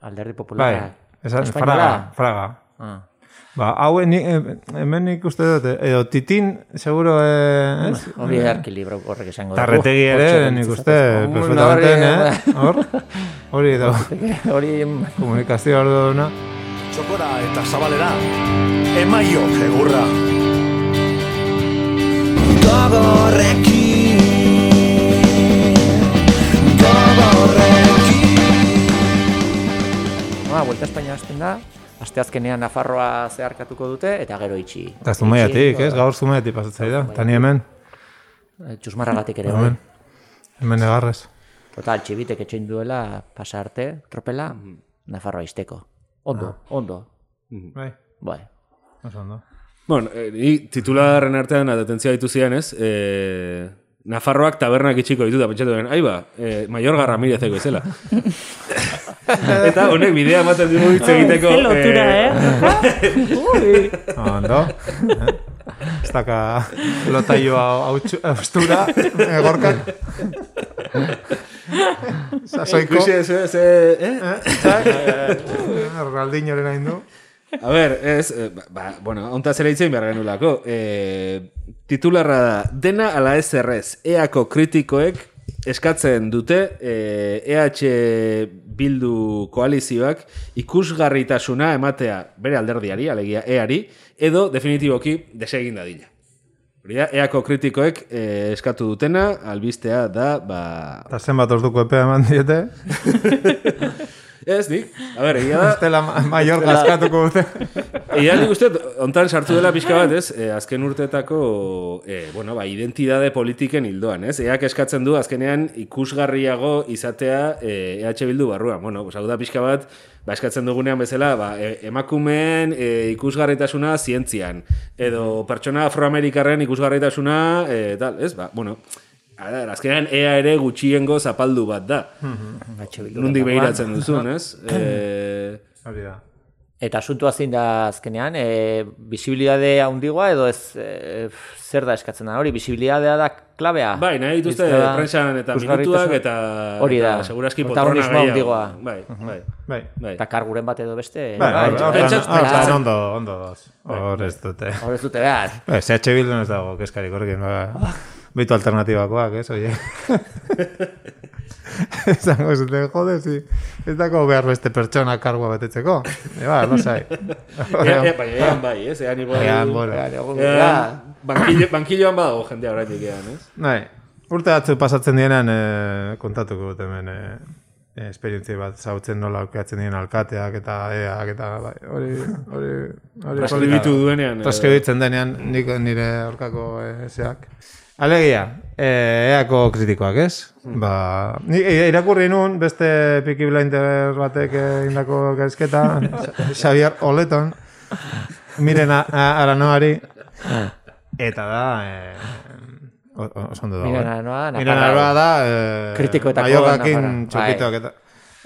Alderdi Bai, populara. esan, Espainola? fraga, fraga. Ah. Ba, hau, ni, eh, hemen nik uste dut, eh, edo titin, seguro, eh, ez? Hori erki libro horrek esango. Tarretegi ere, nik uste, perfectamente, Hori, eh? <laughs> Hor? Hori edo, <laughs> Hori... komunikazio hor duna. Txokora eta zabalera, emaio egurra. Ba, Vuelta a España hasten da, aste azkenean Nafarroa zeharkatuko dute, eta gero itxi. Eta zumaiatik, ez? Gaur zumaiatik pasatzei da. Tani hemen. Eh, Txusmarragatik ere, Hemen. bai. Hemen egarrez. Total, txibitek etxein duela pasa arte, tropela, Nafarroa izteko. Ondo, ondo. Bai. Bai. Oso ondo. Bueno, eh, ni titularren artean atentzia ditu zian, ez? Eh, Nafarroak tabernak itxiko ditu da pentsatu den, aiba, eh, Maiorga Ramirezeko izela. <laughs> Eta honek bidea ematen dugu hitz egiteko. Ze lotura, eh? <laughs> Ondo. Eh? Ez daka lotaioa austura, egorkan. Sasoiko. Ikusi ez, ez, eh? Ronaldinhoren hain du. A ber, ez, eh, ba, ba, bueno, onta zera itzen behar genulako. Eh, titularra da, dena ala ez errez, eako kritikoek eskatzen dute eh, EH Bildu koalizioak ikusgarritasuna ematea bere alderdiari, alegia eari, edo definitiboki desegin dadila. Hori eako kritikoek eh, eskatu dutena, albistea da, ba... Eta zenbat orduko epea eman diete. <laughs> Ez, nik, a ber, egia da... Estela maior gaskatuko dute. Ia nik uste, ontan sartu dela pixka bat, ez? E, azken urteetako, e, bueno, ba, identidade politiken hildoan, ez? Eak eskatzen du, azkenean, ikusgarriago izatea e, EH Bildu barruan. Bueno, pues, hau da pixka bat, ba, eskatzen dugunean bezala, ba, e, emakumeen e, ikusgarritasuna zientzian, edo pertsona afroamerikarren ikusgarritasuna, e, tal, ez? Ba, bueno, a ver, azkenean ea ere gutxiengo zapaldu bat da. Nundik behiratzen duzun, <laughs> ez? E, Hori da. Eta asuntua zein da azkenean, e, visibilidade handigoa edo ez e, zer da eskatzen da hori, visibilidadea da klabea. Bai, nahi dituzte prentsan eta minutuak eta, hori da, eta segurazki protagonismo gehiago. Bai, bai. Bai. bai. Eta karguren bat edo beste. Bai, pentsat- ondo, ondo doz. Hor ez dute. Hor ez dute behar. Bai, CH Bildun ez dago, keskarik horrekin. Bitu alternatibakoak, ez, oie. <laughs> Zango zuten, jode, si, ez dago behar beste pertsona kargua betetzeko. E, ba, no sai. <laughs> Ea, baina ean bai, ez? Ean igual... Ean, bankillo, bankilloan badago jendea oraindik ean, ez? Bai, urte batzu pasatzen dienan eh, kontatuko dut hemen eh, esperientzia bat zautzen nola aukeatzen dien alkateak eta eak eta bai, hori hori hori da. duenean, transkribitzen denean nik nire aurkako eh, zeak Alegia, eh, eako kritikoak, ez? Ba, ni eh, irakurri nun beste Peaky Blinder batek indako gaizketa, <laughs> Xavier Oleton, miren a- a- aranoari, eta da, eh, o- o- oso ondo dago. Miren eh? Aranoa, Miren Nafarroa. Aranoa da, eh, Kritikoetako Nafarroa. txokitoak eta...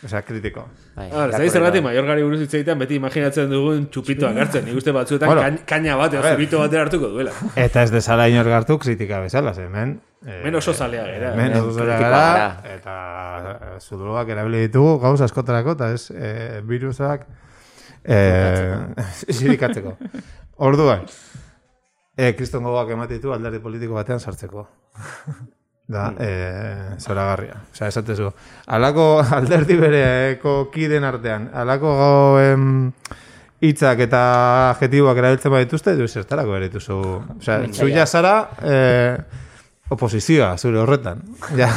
Osea, kritiko. Bai, Ah, zaiz zergatik Mallorcari buruz hitz egitean beti imaginatzen dugun txupitoak hartzen. Nik uste batzuetan Bueno. kain- kaina bat, edo ver. zurito batera hartuko duela. Eta ez desala inor gartu kritika bezala, hemen... Eh, Hemen oso zalea gara. Hemen oso zalea gara, eta eh, sudurugak erabili ditugu gauz askotarako, eta ez eh, virusak eh, zirikatzeko. <laughs> Orduan, eh, kriston gogoak ematen ditu alderdi politiko batean sartzeko. Da, eh, zoragarria. Osea, esatezu. Alako <laughs> alderdi bereko kiden artean, alako em, hitzak eta adjetiboak erabiltzen badituzte, du zertarako ere dituzu. Osea, Mentsaia. zu ja zara eh, oposizioa zure horretan. Ja.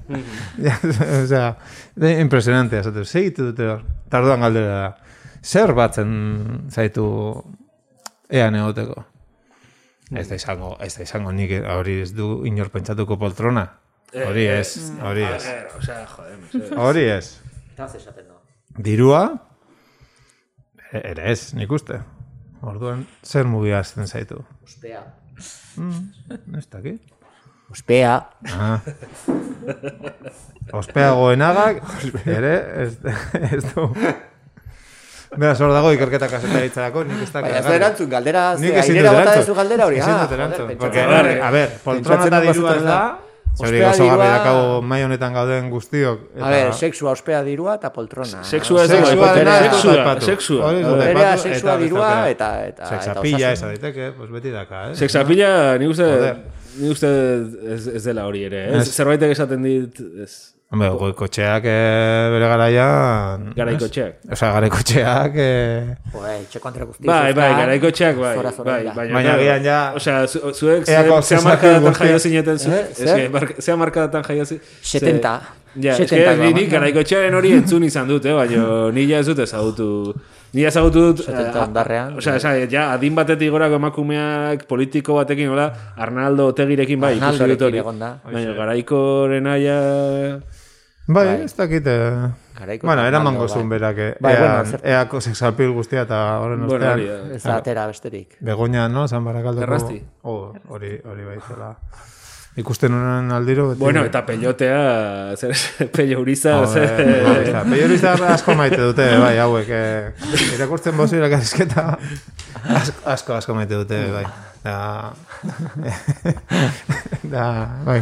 <laughs> ja, osea, de impresionante, esatu. Segitu dute hor. Tarduan galdera da. Zer batzen zaitu ean egoteko? Ez da izango, ez da izango nik hori ez du inor pentsatuko poltrona. Hori ez, hori ez. Hori ez. Da. Dirua, e- ere ez, nik uste. Orduan, zer mugia azten zaitu? Ospea. Mm, ez daki. Ospea. Ah. <laughs> Ospea goenagak, ere, ez, ez du. Beraz, hor dago ikerketa kasetaritzarako, nik ez dakit. Baina ez da erantzun, galdera, Nik ezin airera dut erantzun. galdera hori, Ezin ah, dut joder, Porque, dut- a ver, poltrona eta dirua ez da, oso garbi dirua- dakago mai honetan gauden guztiok. A ver, sexua, ospea, dirua eta poltrona. Sexua ez dago Sexua dena ez dut Sexua, aipatu. sexua. Ez Berea, sexua, eta dirua, eta- eta- Sexapilla eta ez osasun. daiteke, pues beti daka, eh? Sexapila, nik uste, nik uste ez, ez dela hori ere. Ez, Ez. zerbaitek esaten dit, ez. Hombre, goikotxeak eh, bere garaian... Garaikotxeak. garaikotxeak... Eh, Joe, etxe kontra guzti. Bai, bai, garaikotxeak, bai, Zora, zora bai, dira. baina, agian ja- Osea, zu, zuek zea zesaki markadatan jaio zineten zu. Eh, Ez zer? que, mark- zea markadatan jaio zi. 70. Ja, 70 que nik gama. garaikotxearen hori entzun izan dut, eh, baina ni ja ez dut ezagutu. Ni ja ezagutu dut... 70 eh, ondarrean. Osea, esa, ja, adin batetik gorako emakumeak politiko batekin, hola, Arnaldo Otegirekin bai, ikusi dut hori. Baina garaikoren aia... bai, Bai. ez dakit... Eh, Garaiko bueno, eraman Arnaldo, gozun bai. berak, eh, Bai, bueno, ean, zer- eako sexapil guztia eta horren Bueno, ostean... Ez da atera besterik. Begoña, no? San Barakaldoko... Errasti. Oh, hori, hori bai zela. Ikusten honen aldiro... Beti, Bueno, eta pelotea, zer, <laughs> pello uriza, Joder, zer... Peiorizar. <laughs> Peiorizar asko maite dute, bai, hauek. Eh, irakurtzen bozu irakazizketa asko, asko, asko maite dute, bai. Da, <laughs> da, bai,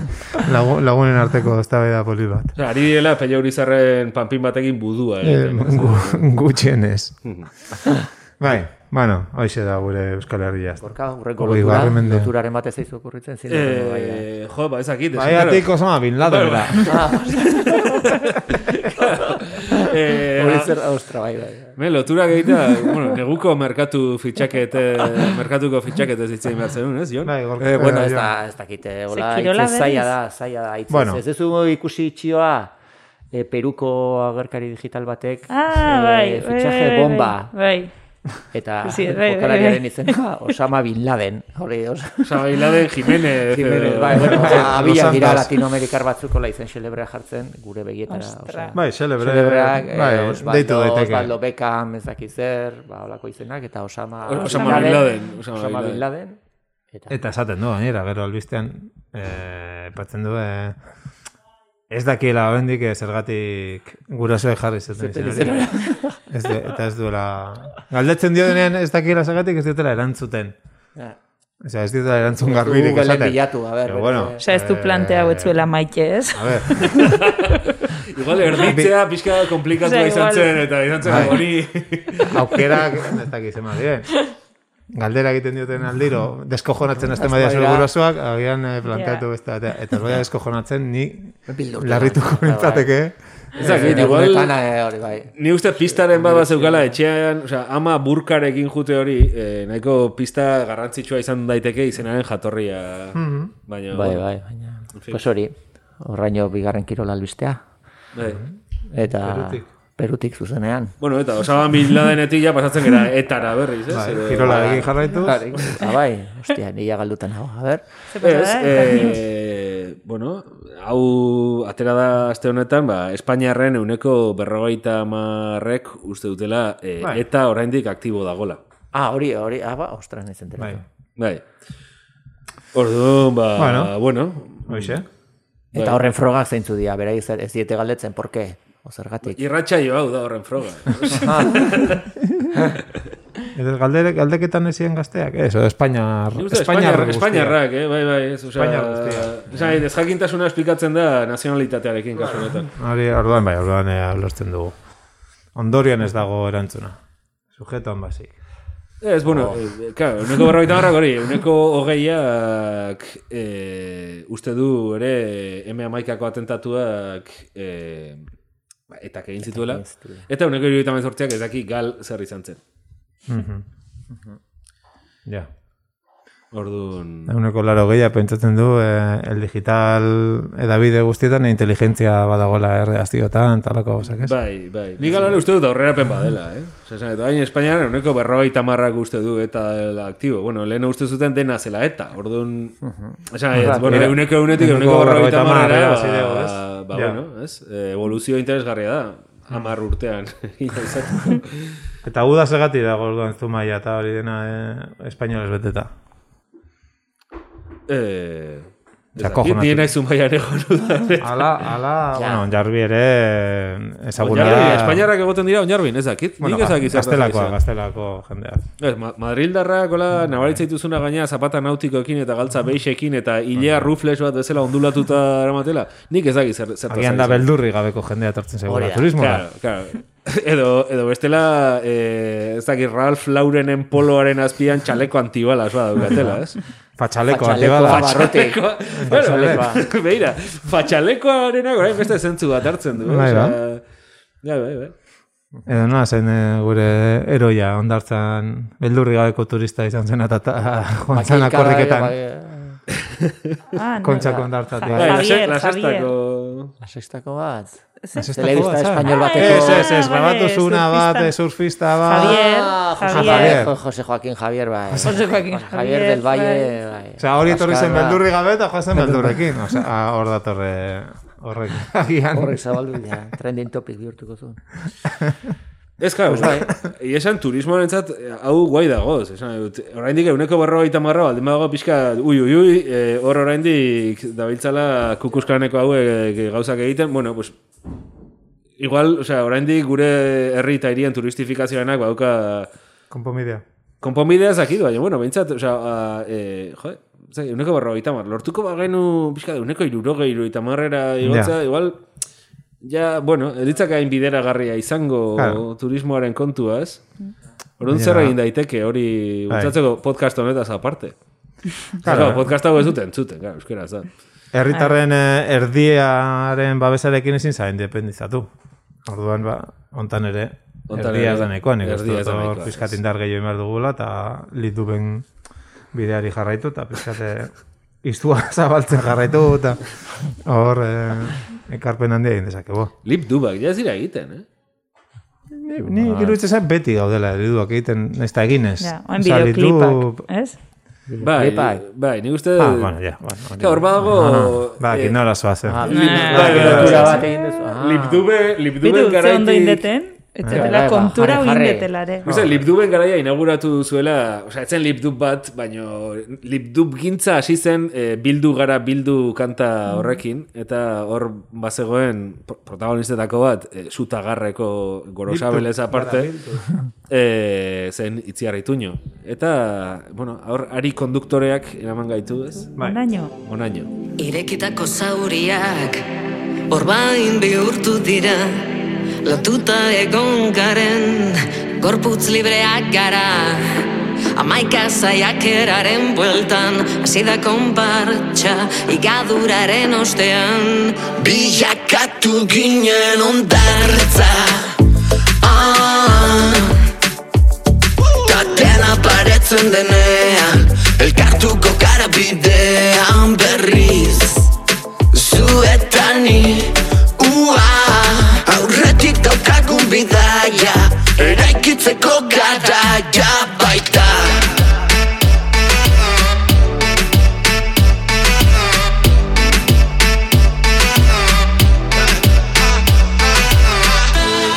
lagu, lagunen arteko eztabaida polit bat. Osea, ari direla pello urizarren panpin batekin budua Eh, egiten. gu, gutxienez. bai, bueno, hoxe da gure Euskal Herria. Gorka, urreko Hogei lotura, loturaren bat ez zaizu okurritzen zin. Eh, jo, ba, ezakit. Bai, atik Osama Bin Laden, Bai, bera. <laughs> Eh, Hori zer austra, bai, bai. Me, loturak egitea, bueno, neguko merkatu fitxakete, merkatuko fitxakete zitzen behar zenun, ez, Jon? Bai, gorka. Eh, bueno, ez Jon. da, ez dakite, hola, zaila da, zaila da, hitz Bueno. ez duzu ikusi txioa, e, Peruko agerkari digital batek, Ah, bai, eh, bai, fitxaje bai, bomba, Bai, eta <laughs> Sí, bai, bai, jokalariaren bai. izena Osama Bin Laden, hori, os, Osa, Bin Jimenez. Jimenez, edo- bai, bueno, Los abiak dira latinoamerikar batzuko la izen celebrea jartzen, gure begietara, osea. Bai, celebre, Celebreak, eh, bai, Osvaldo, deitu daiteke. Osvaldo Beckham, ez dakiz zer, ba, olako izenak, eta Osama, Osama Bin Laden, Osama Osama Bin Bin Laden. Eta, Eta esaten du, gainera, gero albistean, eh, patzen du, eh, ez dakiela oraindik eh, zergatik gurasoek jarri zuten. Ez du, eta ez duela... Galdetzen dio denean ez dakiela zergatik ez diotela erantzuten. ja. Osea, ez diotela erantzun garbirik esaten. bilatu, a ber, Pero bueno, Osea, ez du plantea eh, betzuela maite, ez? A ver, <laughs> Igual erditzea pixka komplikatua Osea, izan igual- zen, eta izan zen Bai. hori... aukerak, ez dakit zema dien. Galdera egiten dioten aldiro, deskojonatzen azten badia zure Eztabaida. gurasoak, agian eh, planteatu beste batea. Eta badia deskojonatzen, ni <laughs> larrituko Bai, bai. nintzateke. Ez dakit, Egunetan, igual... eh, hori bai. Ni uste pistaren bat bat zeukala etxean, osea, ama burkarekin jute hori, eh, nahiko pista garrantzitsua izan daiteke izenaren jatorria. Baina, Bai, bai, baina. Pues hori, horraino bigarren kirola albistea. Bai. Eta Perutik. Perutik zuzenean. Bueno, eta Osama Bin Ladenetik ja pasatzen gara etara berriz, ez? Bai, Edo- kirola egin jarraituz. Ah, bai, hostia, nila galdutan hau, a ber. Ez, eh, bueno, hau atera da aste honetan, ba, Espainiarren euneko berrogeita marrek uste dutela eh, Bai. eta oraindik aktibo dagola. Ah, hori, hori, ah, ba, ostras, nahi zenteratu. Bai. Bai. Orduan, ba, Bueno. bueno, Hoxe. Eta horren frogak zeintzu dira, bera ez diete galdetzen, por qué? O zergatik. Irratxa hau da horren froga. <laughs> Edo galdere, galdeketan ezien gazteak, ez, edo Espainiar, Espainiar, Espainiar, Espainiarrak, eh, bai, bai, ez, osea, Espainiar guztia. Esan, desjakintasuna esplikatzen da nazionalitatearekin kasu honetan. Hori, orduan bai, orduan eh, ulertzen dugu. Ondorian ez dago erantzuna. Sujetoan basik. Ez, bueno, oh. claro, uneko berrogeita marrak hori, uneko hogeiak e, uste du ere M amaikako atentatuak e, ba, eta egin zituela. Eta uneko iruditan sortziak ez daki gal zer izan zen. Mhm. Ja. Orduan... Eguneko laro gehiago pentsatzen du eh, el digital edabide guztietan inteligentzia badagoela erreaztiotan, talako gauzak, ez? Bai, bai. Nik alare uste dut aurrerapen badela, eh? Osa, eta hain Espainian uneko berrogeita marrak uste du eta dela aktibo. Bueno, lehen uste zuten dena zela eta, orduan... Esan, ez, bueno, uneko egunetik uneko berrogeita marrera, ba, Ja. bueno, ez? Eh, Evoluzio interesgarria da. Hamar urtean. <laughs> <laughs> Eta uda segati dago orduan zumaia eta hori dena eh, espainoles beteta. Eh, Ja, kojonatu. Ni naiz zumaian egon. <laughs> Ala, ala, bueno, jarbi ere ezaguna Oinarbi, da. Espainiarrak egoten dira oinarbin, ez dakit. Bueno, Nik ez dakit zertaz gaztelakoa, izan. gaztelako jendea. Ez, Ma Madrildarrak, hola, nabaritza dituzuna gaina zapata nautikoekin eta galtza beixekin eta hilea rufles bat bezala ondulatuta <laughs> eramatela. Nik ez dakit zer, zertaz Agian da beldurri gabeko jendea zegoela da. turismoa. Claro, claro. <laughs> Edo, edo bestela, eh, ez dakit, Ralph Laurenen poloaren azpian txaleko antibalas bat daukatela, ez? Fatxaleko, Fatxaleko barrotik. Bueno, Fatxalekoa. beira, fatxalekoarenak orain beste zentzu bat hartzen du. Bai, osea, ba. Ja, bai, bai. Edo noa zen eh, gure eroia ondartzan beldurri gabeko turista izan zen eta ta- joan zen akorriketan. bai, <laughs> Ah, no. Kontxako ondartzatik. Bai, la, Javier, la sextako... La sextako bat. Telebista espainol bateko. Ez, ez, ez, Ah, grabatu zuna bat, surfista. eh, bat. Javier, Ah, Javier. Javier. Jo- Jose Joaquín Javier, bai. Jose Joaquín Javier Javier, del Valle, bai. bai. Osea, hori etorri zen beldurri gabe eta joazen beldurrekin. Osea, ah, hor datorre horrek. Agian. Horrek zabaldu, ja, trending topic bihurtuko zuen. Ez, claro, bai. esan turismoaren zat, hau guai dagoz. Esan, oraindik euneko berrogeita marra, baldin badago pixka, ui, ui, ui, eh, hor oraindik dabiltzala kukuskraneko hauek eh, gauzak egiten, bueno, pues, igual, osea, oraindik gure herri eta hirien turistifikazioanak badauka Konponbidea. konponbidea ez dakit, baina, bueno, behintzat, osea, a, e, jo, zai, uneko berrogeita mar, lortuko bagenu, pixka, uneko irurogei, irurogeita marrera igotzea, igual, ja, bueno, eritzak hain bideragarria izango Claro. turismoaren kontua, ez? Orduan Baina- zer egin daiteke hori Bai. bultzatzeko podcast honetaz aparte. <laughs> Claro. Claro, podcast hau ez duten entzuten, claro, euskaraz da. Herritarren eh, erdiaren babesarekin ezin za independizatu. Orduan, ba, hontan ere, erdia ez da nahikoa, nik uste dut pizkat indar gehiago behar dugula, eta lituben bideari jarraitu, eta pizkate iztua <laughs> zabaltzen jarraitu, eta hor eh, ekarpen handia egin dezakegu. Lip dubak, ja ez dira egiten, eh? Ni, ni zait beti gaudela eriduak egiten, ez da eginez. Ja, oen bideoklipak, ez? Bai, Bai. bai, nik uste... Ah, bueno, ja. Bueno, hor badago... Ah, Ba, eh. Ah, Nah. bai, Lotura bai, bat bai. egin duzu. Ah. Lipdube, Lipduben Bidu, ze ondo garaitik... indeten? Bai, bai, ba, kontura jarri, hau jarri. indetelare. Uste, Lipduben garaia inauguratu zuela, osea, etzen Lipdub bat, baino Lipdub gintza hasi zen eh, bildu gara bildu kanta horrekin, eta hor bazegoen pro- protagonistetako bat, eh, sutagarreko gorosabelez aparte, eh, zen itziarra ituño. Eta, bueno, hor ari konduktoreak eraman gaitu, ez? Bai. Onaino. Onaino. Irekitako zauriak Orbain bihurtu dira Lotuta egon garen Gorputz libreak gara. Amaika zaiakeraren bueltan Hasi da konpartxa Igaduraren ostean. Bilakatu ginen ondartza. Ah. Katena paretzen denean Elkartuko gara bidean berriz Zuetani bidaia Eraikitzeko garaia baita.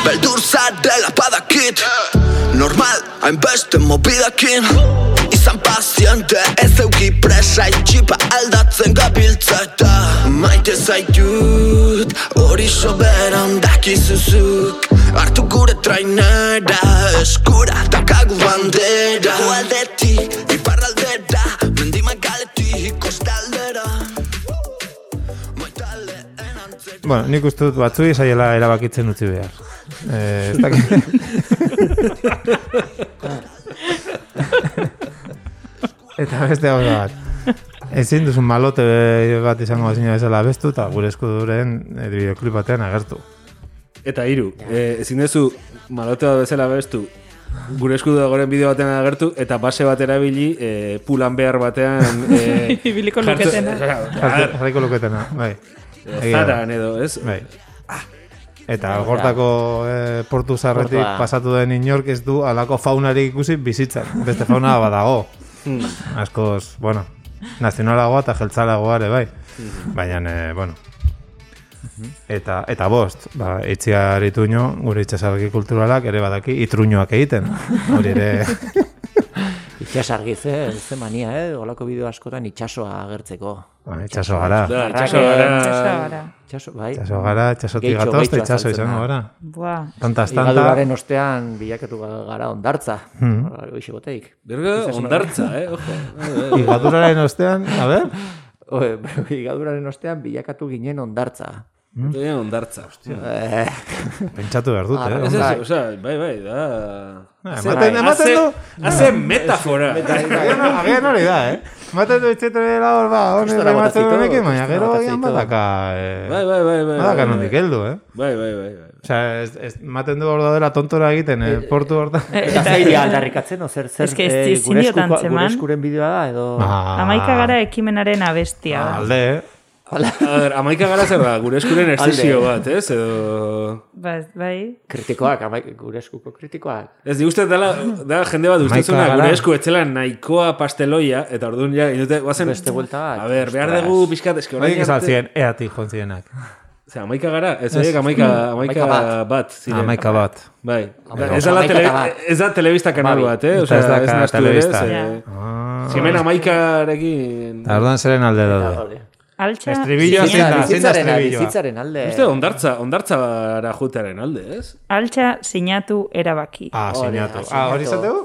Beldur zarela badakit Normal, hainbeste mobidakin. Izan paziente ez euki presa Itxipa aldatzen gabiltza eta Maite zaitut dut Hori soberan dakizuzuk Hartu gure trainera Eskura dakagu bandera Gualdetik, iparraldera Mendimagaletik, kostaldera Bueno, nik uste dut batzui zaiela erabakitzen utzi behar. Eh, ez dakit. <laughs> Eta beste gauza bat. Ezin duzun malote bat izango zina bezala bestu, eta gure eskuduren eh, bideoklip batean agertu. Eta hiru, eh, ezin duzu malote bat bezala bestu, gure eskudu goren bideo batean agertu, eta base bat erabili eh, pulan behar batean... <laughs> Eh, Ibiliko luketena. <laughs> Jarriko luketena, bai. Zaran edo, ez? Bai. Eta gortako eh, portu zarretik Portua. pasatu den inork ez du alako faunarik ikusi bizitzan. Beste fauna badago. Hmm. Askoz, bueno, nazionalagoa eta jeltzalagoa ere bai. Baina, eh, bueno. Eta, eta bost, ba, itziar ituño, gure itxasargi kulturalak ere badaki itruñoak egiten. <laughs> Hori ere... <laughs> Itxasargi, ze, ze mania, eh? Olako bideo askotan itxasoa agertzeko. Ba, itxaso gara. Itxaso gara. Itxaso gara. Itxaso, bai. Itxaso gara, itxasotik gatoz, eta itxaso izango gara. Buah. Tantaz, tanta... Ligaduraren ostean bilakatu gara ondartza. Hmm. Hoxe boteik. Berga, ondartza, eh? Ojo. <laughs> Igaduraren ostean, a ber? Oe, <laughs> Ligaduraren ostean bilakatu ginen ondartza. Eta ondartza, hostia. Eh. Pentsatu behar dut, Ah, eh? Ez ez, Bai. osea, bai, bai, da... Hace- ematen- ematen du- Hace metafora. <laughs> Agian agian hori da, eh? Maten du itxetan dela hor, ba, hori rematzen botacito, honekin, baina gero agian badaka, eh? Bai, bai, bai, bai. Badaka bai, nondik bai. heldu, eh? Bai, bai, bai, bai. Osea, ez, ez, maten du hor daudela tontora egiten, eh, portu hortan. Eta zeiria aldarrikatzen, o zer, Ez que ez eh, ezin gure, eskuren bideoa da, edo... Ah. Amaika gara ekimenaren abestia. da. Alde, eh? A ber, amaika gara zer da, gure eskuren esesio bat, ez? Edo... Ba, bai. Kritikoak, amaik, gure eskuko kritikoak. Ez di uste dela, da jende bat gara. gure esku etxela nahikoa pasteloia, eta orduan ja, inute, guazen... Beste buelta bat. A ber, behar dugu pixkat, eske orain Horiek arte- esaltzien, eatik jontzienak. Zer, amaika gara? Ez horiek amaika, amaika Amaika bat. bat. ziren. Amaika bat. Bai. Amaika Ez da, amaika tele, ez da telebista kanal bat, eh? Osea, ez da telebista. ze- Ah. ze hemen amaikarekin... Eta orduan zeren alde daude. Altxa, Estribilloa zein da, zein da Bizitzaren, estribilloa? bizitzaren alde. Uste, ondartza, ondartzara jutearen alde, ez? altxa sinatu erabaki. Ah, sinatu. ah, Ah, hori zateu?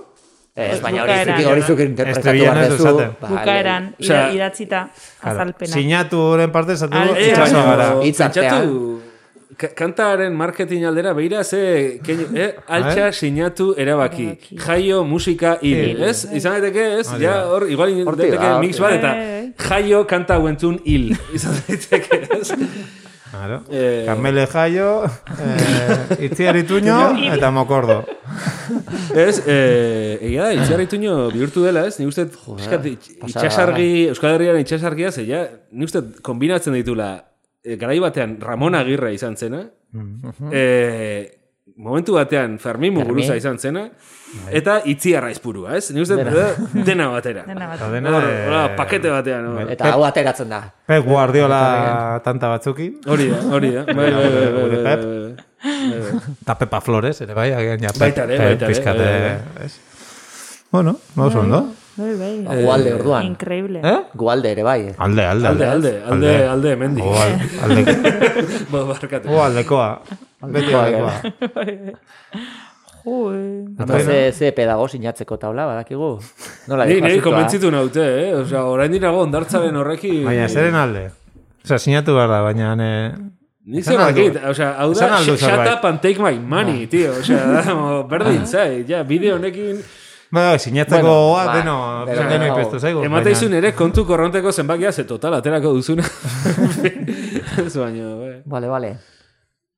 Ez, baina hori zuki, hori zuki interpretatu behar duzu. Bukaeran, idatzita azalpena. Sinatu horren parte zateu Altxa. itxaso baina, gara. Hitzartean. Kantaren marketing aldera behira ze keinu, <laughs> eh, altxa sinatu erabaki. Jaio musika hil, Hil. ez? Izan daiteke, ez? Ja, hor, igual daiteke da, mix bat, eta Eh, eh. jaio kanta huentzun hil. <laughs> Izan daiteke, ez? Claro. Eh, Carmele Jaio, eh, Itziar Ituño <laughs> eta Mokordo. Ez, eh, egia da, itxarrituño bihurtu dela, ez? Ni uste, itxasargi, Euskal Herriaren itxasargia, ze ja, ni uste kombinatzen ditula, garai batean Ramon Agirre izan zena, eh, momentu batean Fermin Muguruza izan zena, eta itziarra izpurua, ez? Ni uste, Dena. dena, dena batera. <laughs> Dena bat. Eta dena, eh, pakete batean, hor. Eta hau ateratzen da. Pep Guardiola tanta batzukin. Hori da, hori da. Bai, bai, bai, bai, bai, bai, bai. Eta Pepa Flores, ere bai, agian ja. Pep- Baita baita bai, eh? Bueno, oso ondo. Bai, bai. Gualde orduan. Increíble. Eh? Gualde ere bai. Alde, alde, Alde, alde, alde, alde, hemendi. Alde, <laughs> Ba, barkatu. o aldekoa. Beti aldekoa. Jue. Eta ze, ze pedago sinatzeko taula, badakigu? Nola Ni, ni asuntoa? konbentzitu naute, eh? Osea, orain dirago ondartzaren horrekin... Baina, zeren alde? Osea, sinatu behar da, baina... Eh, Ni zer dakit, osea, hau da, shut up and take my money, tío. Osea, da, <laughs> mo, berdin zai, ja, bideo honekin... Ba, sinatzeko Bueno, ba, deno, deno, ipestu zaigu. Emateizun ere kontu korronteko zenbakia, ze total aterako duzuna. <laughs> Ez baino, bai. Vale, vale.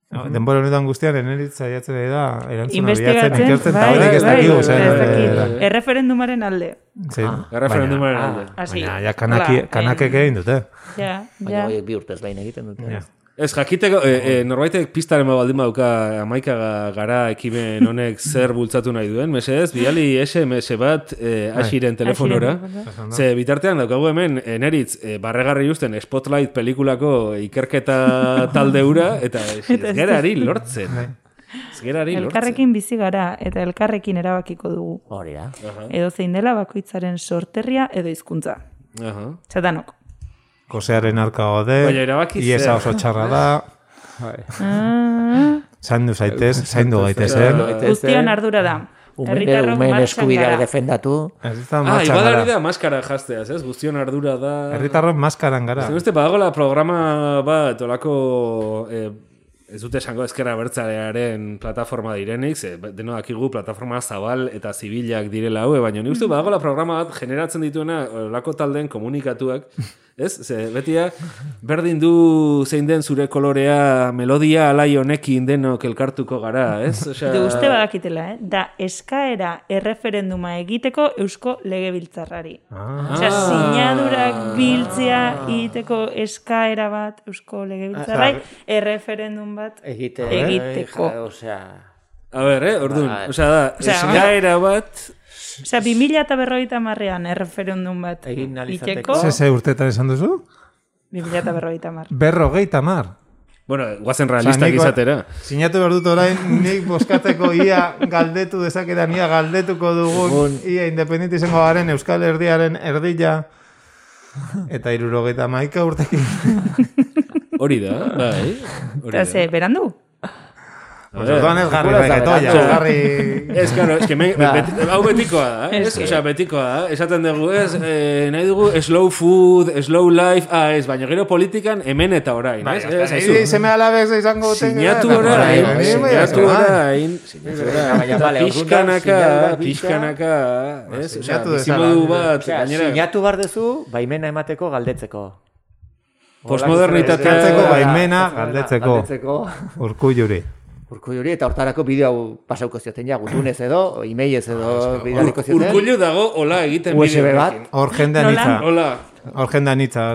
baina, denbora honetan guztian, eneritz saiatzen ari da, erantzuna bilatzen, Investigatzen, ikertzen, bai, ez bai, dakigu, bai, ez dakit. eh, Erreferendumaren alde. Sí, Erreferendumaren baina- alde. Así. Baina, ja, kanaki, Hola, kanakek eh, egin dute. Ja, Baina ja. horiek bi urtez behin egiten dute. Ez, jakiteko, e, e, norbaitek pistaren baldin badauka amaika ga- gara ekimen honek <laughs> zer bultzatu nahi duen, mesedez, biali SMS bat e, asiren telefonora. Ze bitartean daukagu hemen, eneritz, e, barregarri justen Spotlight pelikulako ikerketa <laughs> talde hura, eta ez Eta ez gerari da. lortzen. Ez gerari lortzen. Elkarrekin bizi gara eta elkarrekin erabakiko dugu. Hori da. Edo zein dela bakoitzaren sorterria edo hizkuntza. Aha. Kosearen arka gode, iesa zer. oso txarra da, Ah, Zaindu zaitez, zaindu gaitezen. Guztion ardura da. Umen, Herritarrok umen eskubideak gara. defendatu. Ez da Ah, igual ari da maskara jazteaz, ez? Guztion ardura da... Herritarron maskaran gara. Ez beste, badagola programa bat, olako... Eh, ez dute esango ezkerra bertzarearen plataforma direnik, ze deno dakigu plataforma zabal eta zibilak direla haue, baina nik uste badagola programa bat generatzen dituena olako taldeen komunikatuak, ez? Ze betia, berdin du zein den zure kolorea, melodia alai honekin denok elkartuko gara, ez? Osea, De uste badakitela, eh? Da eskaera erreferenduma egiteko eusko legebiltzarrari. Ah. Osea, sinadurak biltzea egiteko eskaera bat eusko legebiltzarrai, erreferendum bat Egite, egiteko. Ja, osea... A ber, eh, orduan, osea da, Osea, eskaera bat... Osea, 2000 eta berrogeita marrean erreferendum bat Egin ahal iteko. Ze ze urtetan esan duzu? 2000 eta berrogeita mar. Berrogeita mar. Bueno, guazen realistak nik- izatera. Sinatu behar dut orain, nik boskateko ia galdetu dezakedan, ia galdetuko dugun, ia independente izango garen Euskal Herdiaren erdila, eta irurogeita maika urtekin. Hori da, bai. Hori Eta ze, berandu? Orduan ez garri reggaetoia, garri... Ez, claro, es que me, Ba. beti, hau betikoa da, eh? Ez ez? que- Osea, betikoa da. Esaten dugu, ez, eh, nahi dugu slow food, slow life, ah, ez, baina gero politikan hemen eta orain, Bai, ez? Ez, ez, seme alabez izango duten. Sinatu orain, bai, bai, sinatu bai, bai. orain, orduan, pixkanaka, sinatu pixkanaka, ez? Osea, sinatu bizimodu bat, gainera, sinatu bar dezu, baimena emateko galdetzeko. Postmodernitatea- Galdetzeko baimena, galdetzeko. Galdetzeko. Urkulluri. Urkullu hori, eta hortarako bideo hau pasauko zioten ja, gutunez edo, emailez edo bidaliko zioten. Urkullu dago, hola egiten USB bideo bat. honekin. Hor jendea nitza. Hola. Hor jendea nitza.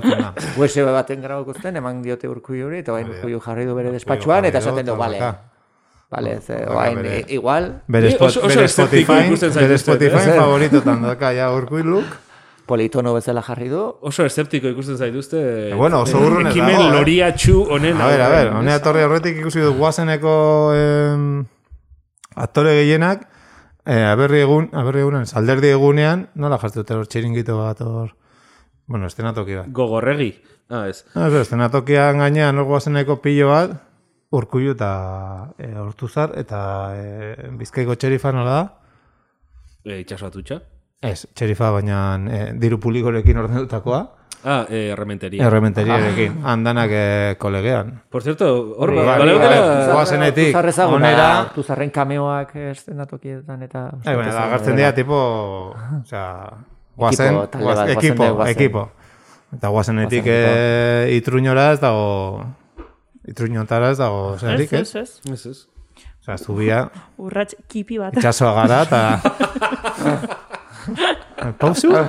USB <laughs> baten grabako zuten, eman diote urkullu hori, eta bain urkullu jarri du bere despatxuan, eta esaten du, bale. Bale, ze, oain, i- igual, Bere, Spotify, bere Spotify eh? favoritotan daka ja urkulluk. Politono bezala jarri du. Oso eszeptiko ikusten zaituzte. Bueno, oso urrun ez Ekimen dago, eh? loriatxu honen. A ver, a ver, honea torri horretik ikusi dut guazeneko em, aktore gehienak, eh, aberri egun, aberri egunean, salderdi egunean, nola jartzen dute hor txiringito bat hor, bueno, estenatoki bat. Gogorregi. Ah, ez. No, ez, estenatokian gainean hor guazeneko pilo bat, urkullu eta e, hortuzar, eta e, bizkaiko txerifa nola da? E, itxaso atutxa. Ez, txerifa baina e, diru publikorekin ordenutakoa, Ah, eh, errementeria. errementeriarekin, handanak e, kolegean. Por cierto, hor, ba, bai, bale bai, dutela- goazenetik, Hortuzar ezaguna, onera, hortuzarren kameoak estenatokietan eta... Ai, bueno, da, agertzen dira, tipo, o sea, guazen, Ekipo, ekipo, guazen guazen. Eta guazenetik Guazen e, itruñora ez dago, itruñotara ez dago, zerik, Ez, ez? ez, ez. Osea, zubia, Urrats kipi bat. itxasoa gara, eta... <laughs> <laughs> Pausu? <laughs>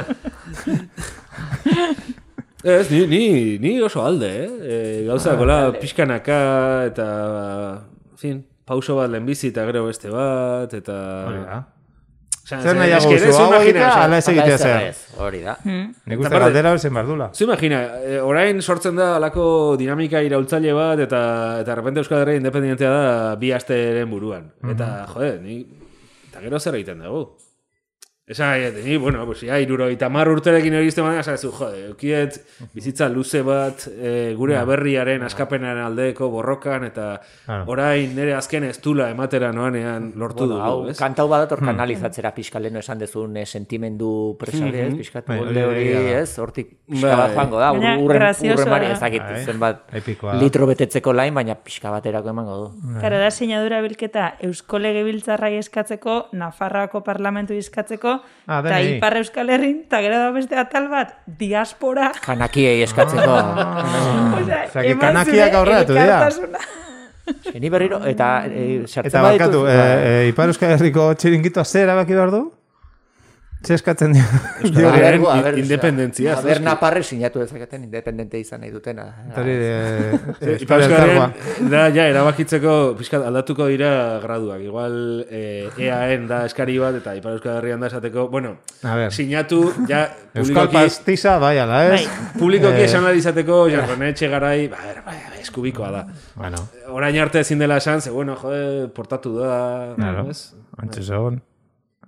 Ez, ni, ni, ni oso alde, eh? E, gauza, gola, pixkanaka, eta, en fin, pauso bat lehenbizi eta gero beste bat, eta... Hori da. Zer eske ere zu, hau imagina, egitea, ala ez egitea zer. Hori da. Hmm. Nik uste galdera zen bardula. Zu imagina, eh, orain sortzen da alako dinamika iraultzaile bat eta eta repente Euskal Herria independentea da bi asteren buruan. Eta, jode, ni eta gero zer egiten dugu. Esa, eh, ni, bueno, pues ya iruro eta mar urterekin hori izte baina, zu, jode, eukiet bizitza luze bat eh, gure aberriaren askapenaren aldeko borrokan eta Claro. orain nire azken estula ematera noanean lortu Bueno, hau, dugu, ez? kantau badator kanalizatzera pixka leno esan dezun eh, sentimendu presari, ez? Mhm. Pixkat Bai, molde hori hori, ez? Hortik pixka Bai. bat joango da, urren, urren da. ez dakit Bai. zenbat litro betetzeko lain, baina pixka baterako emango du. Karo da sinadura bilketa Eusko Legebiltzarrai eskatzeko, Nafarroako parlamentu eskatzeko, Ah, eta. Ipar Euskal Herrin, eta gero da beste atal bat, diaspora. Kanakiei eskatzeko. <laughs> Eman kanakiak zure aurreratu dira. Ni berriro, eta e, Eta barkatu, e, e, Ipar Euskal Herriko txiringitoa zer erabaki behar du? Eskatzen dio? A ber, a ber, independentzia, A ber, zozki. Naparre sinatu dezaketen independente izan nahi dutena. Hori, e, Eh, Euskal Ipar Elkargoa. Euskal da, ja, erabakitzeko, pixkat, aldatuko dira graduak. Igual, eh, EAN da eskari bat, eta Ipar Euskal Herrian da esateko, bueno, sinatu, ja, <laughs> Euskal publikoki, pastiza, bai, ala, ez? publikoki Eh, esan ahal izateko, jarronetxe garai, ba, ba, ba, eskubikoa da. Bueno, Orain arte ezin dela esan, ze, bueno, jode, portatu da, claro. Antxe zegoen.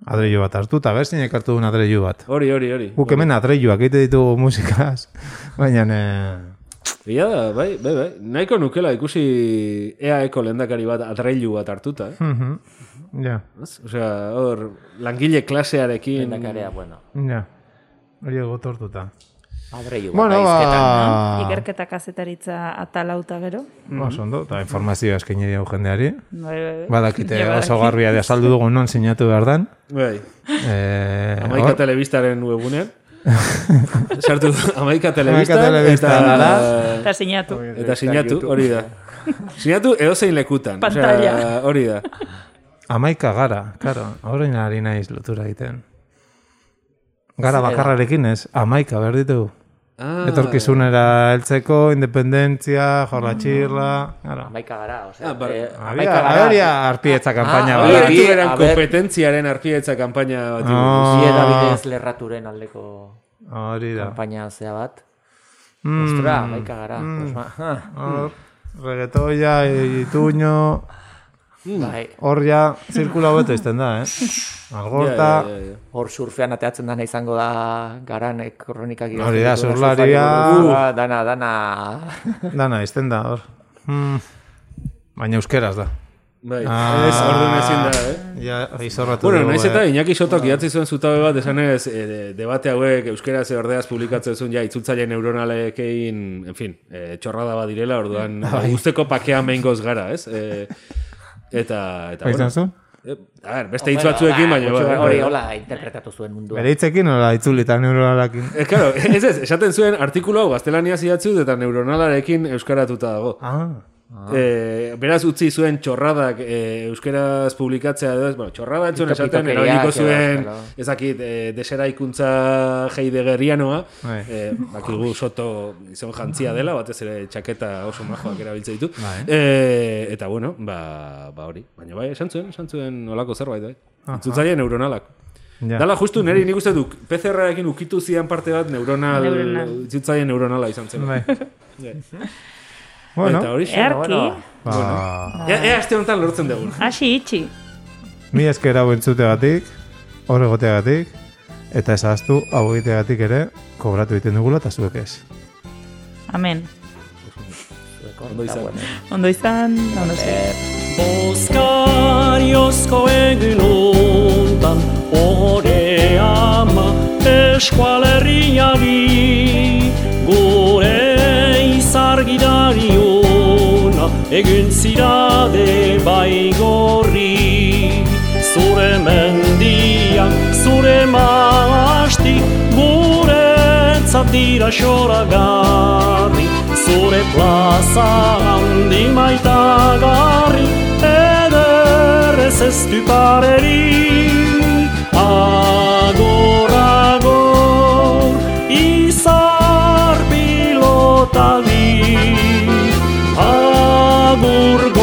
Adreilu bat hartu, eta berzin ekartu duen adreilu bat. Hori, hori, hori. Guk hemen adreiluak egite ditugu musikaz, <laughs> baina... Eh, Egia da, bai, bai, bai. Nahiko nukela ikusi EAeko lehendakari bat adreilu bat hartuta, eh? Mhm. Ja. Ez? Osea, hor, langile klasearekin... Lehendakaria, bueno. Ja. Hori gotortuta. Adreilu bat Bueno, ba... Ikerketa kazetaritza atalauta gero. Oso ondo, eta informazioa eskaini digu jendeari. Bai, bai, bai. Badakite <laughs> Ja, oso garbia de azaldu dugu non sinatu behar dan. Bai. Eh, Amaika hor- telebistaren webunean. <laughs> Sartu Amaika telebista. Telebista gara. Eta sinatu. Eta sinatu, hori da. Sinatu edozein lekutan. Pantalla. Osea, hori da. Amaika gara, karo. Horrein ari naiz lotura egiten. Gara bakarrarekin ez, amaika behar ditugu. Ah. Etorkizunera heltzeko, independentzia, jorla txirla, gara. Amaika gara, osea. Ah, bar- eh, Había, amaika gara. había arpietza kampaina Ah, bat. eran kompetentziaren arpietza kampaina bat. Ah. Zie Davidez lerraturen aldeko Hori da. kampaina zea bat. Mm. Ostra, amaika gara. Mm. Pues ma- ah. Hor, reggaetoia, ituño, Bai. hor ja, zirkula hobeto izten da, eh? <laughs> Algorta, Ja, ja, ja, ja. Hor surfean ateatzen dana izango da garanek kronikak Hori da, surflaria. buruz. Ah, Dana, dana... <laughs> dana izten da, hor. Mm. Baina euskeraz da. Bai, ez, orduan ezin da, eh? Ja, izorratu Bueno, naiz eta eh. Iñaki Sotok idatzi zuen zutabe bat esanez e, de, debate hauek euskeraz ordeaz publikatzen zuen ja itzultzaile neuronalekein, en fin, e, txorrada bat direla, orduan <laughs> Bai. guzteko pakea mengoz gara, ez? E, eta, eta? E, a ber, beste hitz batzuekin, baina... Hori, hola interpretatu zuen mundua. Bere hitzekin nola itzulita neuronalakin. E, claro, <laughs> ez ez, esaten zuen artikulu hau gaztelaniaz idatzu eta neuronalarekin euskaratuta dago. Ah. Eh, beraz utzi zuen txorradak eh, euskeraz publikatzea edo ez, bueno, txorrada Ito- esaten, erabiliko edo, zuen, claro. ezakit, eh, deseraikuntza heidegerianoa, Bai. eh, bakigu soto izan jantzia dela, batez ere txaketa oso majoak erabiltzen ditu. Bai. Eh, eta bueno, ba, ba hori. Baina bai, esan zuen, esan zuen olako zerbait, bai. Itzultzaile neuronalak. Ja. Dala justu niri nik uste duk PCR-ekin ukitu zian parte bat neuronal, Neuronal. itzultzaile neuronala izan zen. Bai. <laughs> Bueno, Eta hori Earki. ba, Ea, ea aste honetan lortzen dugun. Hasi itxi. mi esker hau entzutegatik, hor egoteagatik, eta ezaztu hau egiteagatik ere, kobratu egiten dugula eta zuek ez. Amen. Ondo izan. Ondo izan, ondo zer. Oskariozko egun ontan Ore ama eskualerriari Gure izargidari ona Egun zirade baigorri Zure mendiak, zure maasti Gure dira xoragarri. Zure plaza handi maitagarri Ederrez ez du pareri Ami, amor